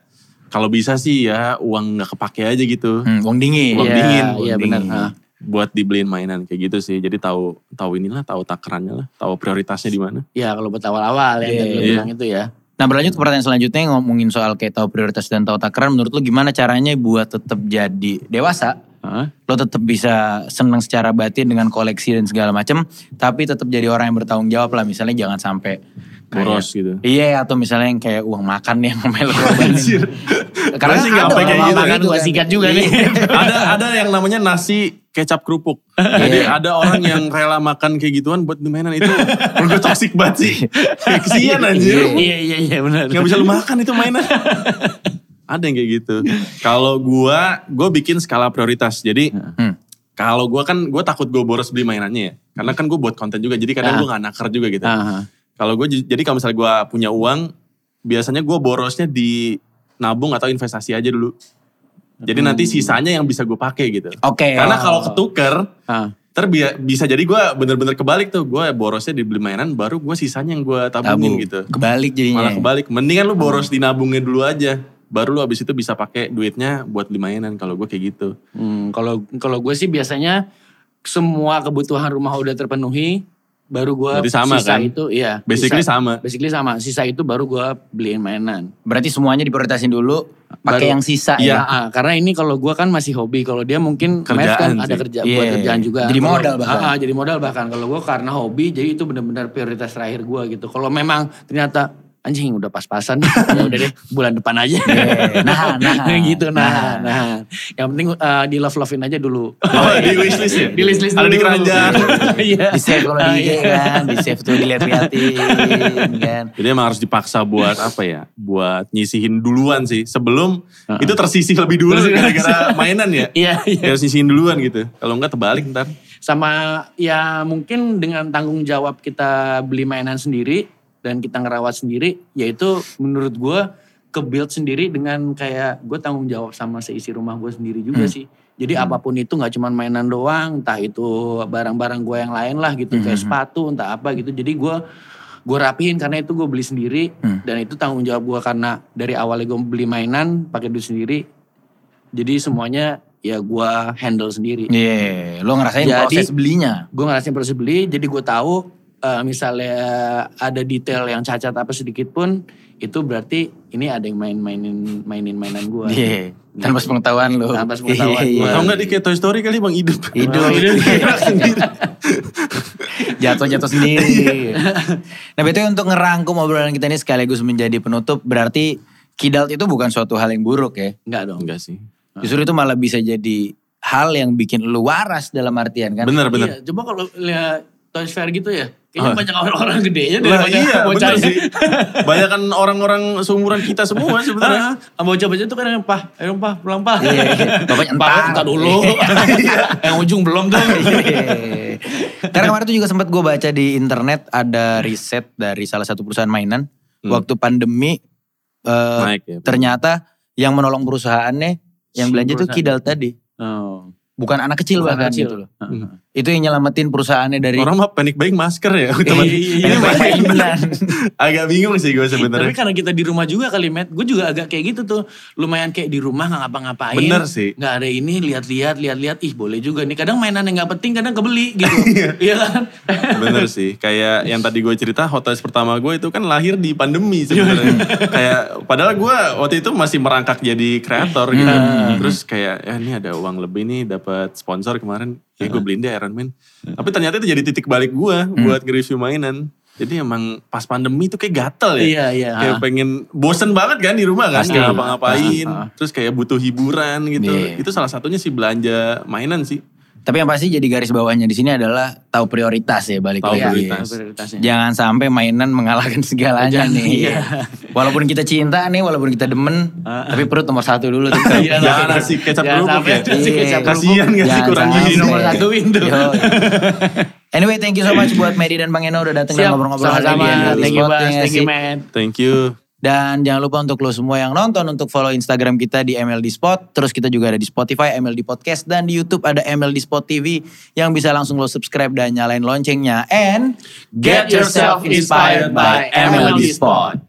kalau bisa sih ya uang nggak kepake aja gitu. Hmm, uang dingin. Uang Iya, dingin, iya uang benar. dingin. Ah. Buat dibeliin mainan kayak gitu sih. Jadi tahu tahu inilah, tahu takarannya lah, tahu prioritasnya di mana. Ya kalau buat awal-awal ya, Iya, tadi lu iya. bilang itu ya. Nah berlanjut ke pertanyaan selanjutnya ngomongin soal kayak tahu prioritas dan tahu takaran. Menurut lu gimana caranya buat tetap jadi dewasa? Lo tetap bisa senang secara batin dengan koleksi dan segala macam, tapi tetap jadi orang yang bertanggung jawab lah. Misalnya jangan sampai Boros gitu. Iya atau misalnya yang kayak uang makan yang melo Karena Gua sih nggak kayak gitu. makan Gua sikat juga nih. ada ada yang namanya nasi kecap kerupuk. Jadi ada orang yang rela makan kayak gituan buat mainan itu. Menurut gue toxic banget sih. Kesian anjir. Iya iya iya benar. Gak bisa lu makan itu mainan. Ada yang kayak gitu. Kalau gua, gua bikin skala prioritas. Jadi Hmm. kalau gua kan, gua takut gue boros beli mainannya ya. Karena kan gue buat konten juga. Jadi kadang Ah. gua gak nakar juga gitu. Kalau gue, jadi kalau misalnya gua punya uang, biasanya gua borosnya di nabung atau investasi aja dulu. Jadi nanti sisanya yang bisa gue pakai gitu. Oke. Karena kalau ketuker. Ntar bi- bisa jadi gue bener-bener kebalik tuh. Gue borosnya dibeli mainan, baru gue sisanya yang gue tabungin tabung gitu. kebalik jadinya. Malah kebalik. Mendingan lu boros di nabungnya dulu aja. Baru lu abis itu bisa pakai duitnya buat beli mainan. Kalau gue kayak gitu. Hmm, kalau kalau gue sih biasanya semua kebutuhan rumah udah terpenuhi, baru gue Berarti sama sisa kan? itu iya. Basically sisa- sama. Basically sama. Sisa itu baru gue beliin mainan. Berarti semuanya diprioritasin dulu, pakai yang sisa Iya. ya. Ah, karena ini kalau gue kan masih hobi, kalau dia mungkin kan Kerjaan ada sih. kerja Iya. buat kerjaan juga. Jadi modal bahkan. Ah, ah, jadi modal bahkan. Kalau gue karena hobi, jadi itu benar-benar prioritas terakhir gue gitu. Kalau memang ternyata anjing udah pas-pasan, ya udah deh bulan depan aja. Nahan, nahan, gitu nah, nahan. nah. Yang penting eh, di love lovein aja dulu. Oh, di wishlist ya? Di list-list Ada di keranjang. Iya. Di save kalau di IG iya. kan, di save tuh dilihat-lihatin kan. Jadi emang harus dipaksa buat apa ya? Buat nyisihin duluan sih. Sebelum itu tersisih lebih dulu gara-gara mainan ya. Iya, iya. Harus nyisihin duluan gitu. Kalau enggak terbalik ntar. Sama ya mungkin dengan tanggung jawab kita beli mainan sendiri dan kita ngerawat sendiri, yaitu menurut gue ke build sendiri dengan kayak gue tanggung jawab sama seisi rumah gue sendiri juga sih. Jadi apa pun itu nggak cuma mainan doang, entah itu barang-barang gue yang lain lah gitu, kayak sepatu, entah apa gitu. Jadi gue gue rapihin karena itu gue beli sendiri dan itu tanggung jawab gue karena dari awalnya gue beli mainan pakai duit sendiri. Jadi semuanya ya gue handle sendiri. Iya, lo ngerasain Jadi- proses belinya. gue ngerasain proses beli jadi gue tahu eh, misalnya ada detail yang cacat apa sedikit pun itu berarti ini ada yang main-mainin mainin mainan gue Iya, tanpa sepengetahuan lo. Tanpa sepengetahuan Iya, gua. Atau enggak di kayak Toy Story kali bang hidup. Hidup. Jatuh-jatuh sendiri. nah betul untuk ngerangkum obrolan kita ini sekaligus menjadi penutup berarti kidalt itu bukan suatu hal yang buruk ya. enggak dong Enggak sih. Justru itu malah bisa jadi hal yang bikin lu waras dalam artian kan. Bener bener. Iya, coba kalau lihat Toys Fair gitu ya kayaknya Oh. banyak orang-orang gedenya daripada iya bener bocahnya. sih. Banyak kan orang-orang seumuran kita semua sebenarnya. Ah, bocah-bocah itu kan yang pah, ayo pah, pulang pah. Iya, iya. Bapaknya Pah, entar. entar dulu. yang ujung belum tuh. Iya. Karena kemarin tuh juga sempat gue baca di internet ada riset dari salah satu perusahaan mainan. Hmm. Waktu pandemi eh, Naik ya. ternyata yang menolong perusahaannya yang Si belanja tuh. Kidal tadi. Oh. Bukan anak kecil Bukan bahkan kecil. gitu loh. Heeh. Itu yang nyelamatin perusahaannya dari Orang mah panik buying masker ya. Teman. Ini mainan. Agak bingung sih gue Tapi sebenarnya. karena kita di rumah juga kali Matt, gue juga agak kayak gitu tuh. Lumayan kayak di rumah nggak ngapa-ngapain. Bener sih. Nggak ada ini, lihat-lihat, lihat-lihat. Ih boleh juga nih. Kadang mainan yang nggak penting, kadang kebeli gitu. Iya kan? Bener sih. Kayak yang tadi gue cerita hotel pertama gue itu kan lahir di pandemi sebenarnya. kayak padahal gue waktu itu masih merangkak jadi kreator gitu. Terus kayak ya ini ada uang lebih nih dapat sponsor kemarin. Ya gue beliin deh Iron Man. Tapi ternyata itu jadi titik balik gue buat nge-review mainan. Jadi emang pas pandemi itu kayak gatel ya. Iya, iya. Kayak pengen bosen banget kan di rumah kan. Pasti. Nggak ngapa-ngapain. Ah, ah. Terus kayak butuh hiburan gitu. Iya. Itu salah satunya sih belanja mainan sih. Tapi yang pasti jadi garis bawahnya di sini adalah tahu prioritas ya balik Tahu lagi. prioritas. Prioritasnya. Jangan sampai mainan mengalahkan segalanya Jangan, nih. iya. Walaupun kita cinta nih, walaupun kita demen, tapi perut nomor satu dulu. tuh. Iya, Jangan nasi kecap Jangan kerupuk sampai ya. nasi Iya. kecap Kasian kerupuk. gak sih kurang gizi nomor satuin tuh. Yo. Anyway, thank you so much buat Medi dan Bang Eno udah datang dan ngobrol-ngobrol hari sama-sama. Thank you ya nggak thank you man. Thank you. Dan jangan lupa untuk lo semua yang nonton untuk follow Instagram kita di MLD Spot. Terus kita juga ada di Spotify, MLD Podcast. Dan di Youtube ada MLD Spot TV yang bisa langsung lo subscribe dan nyalain loncengnya. And Get yourself inspired by MLD Spot.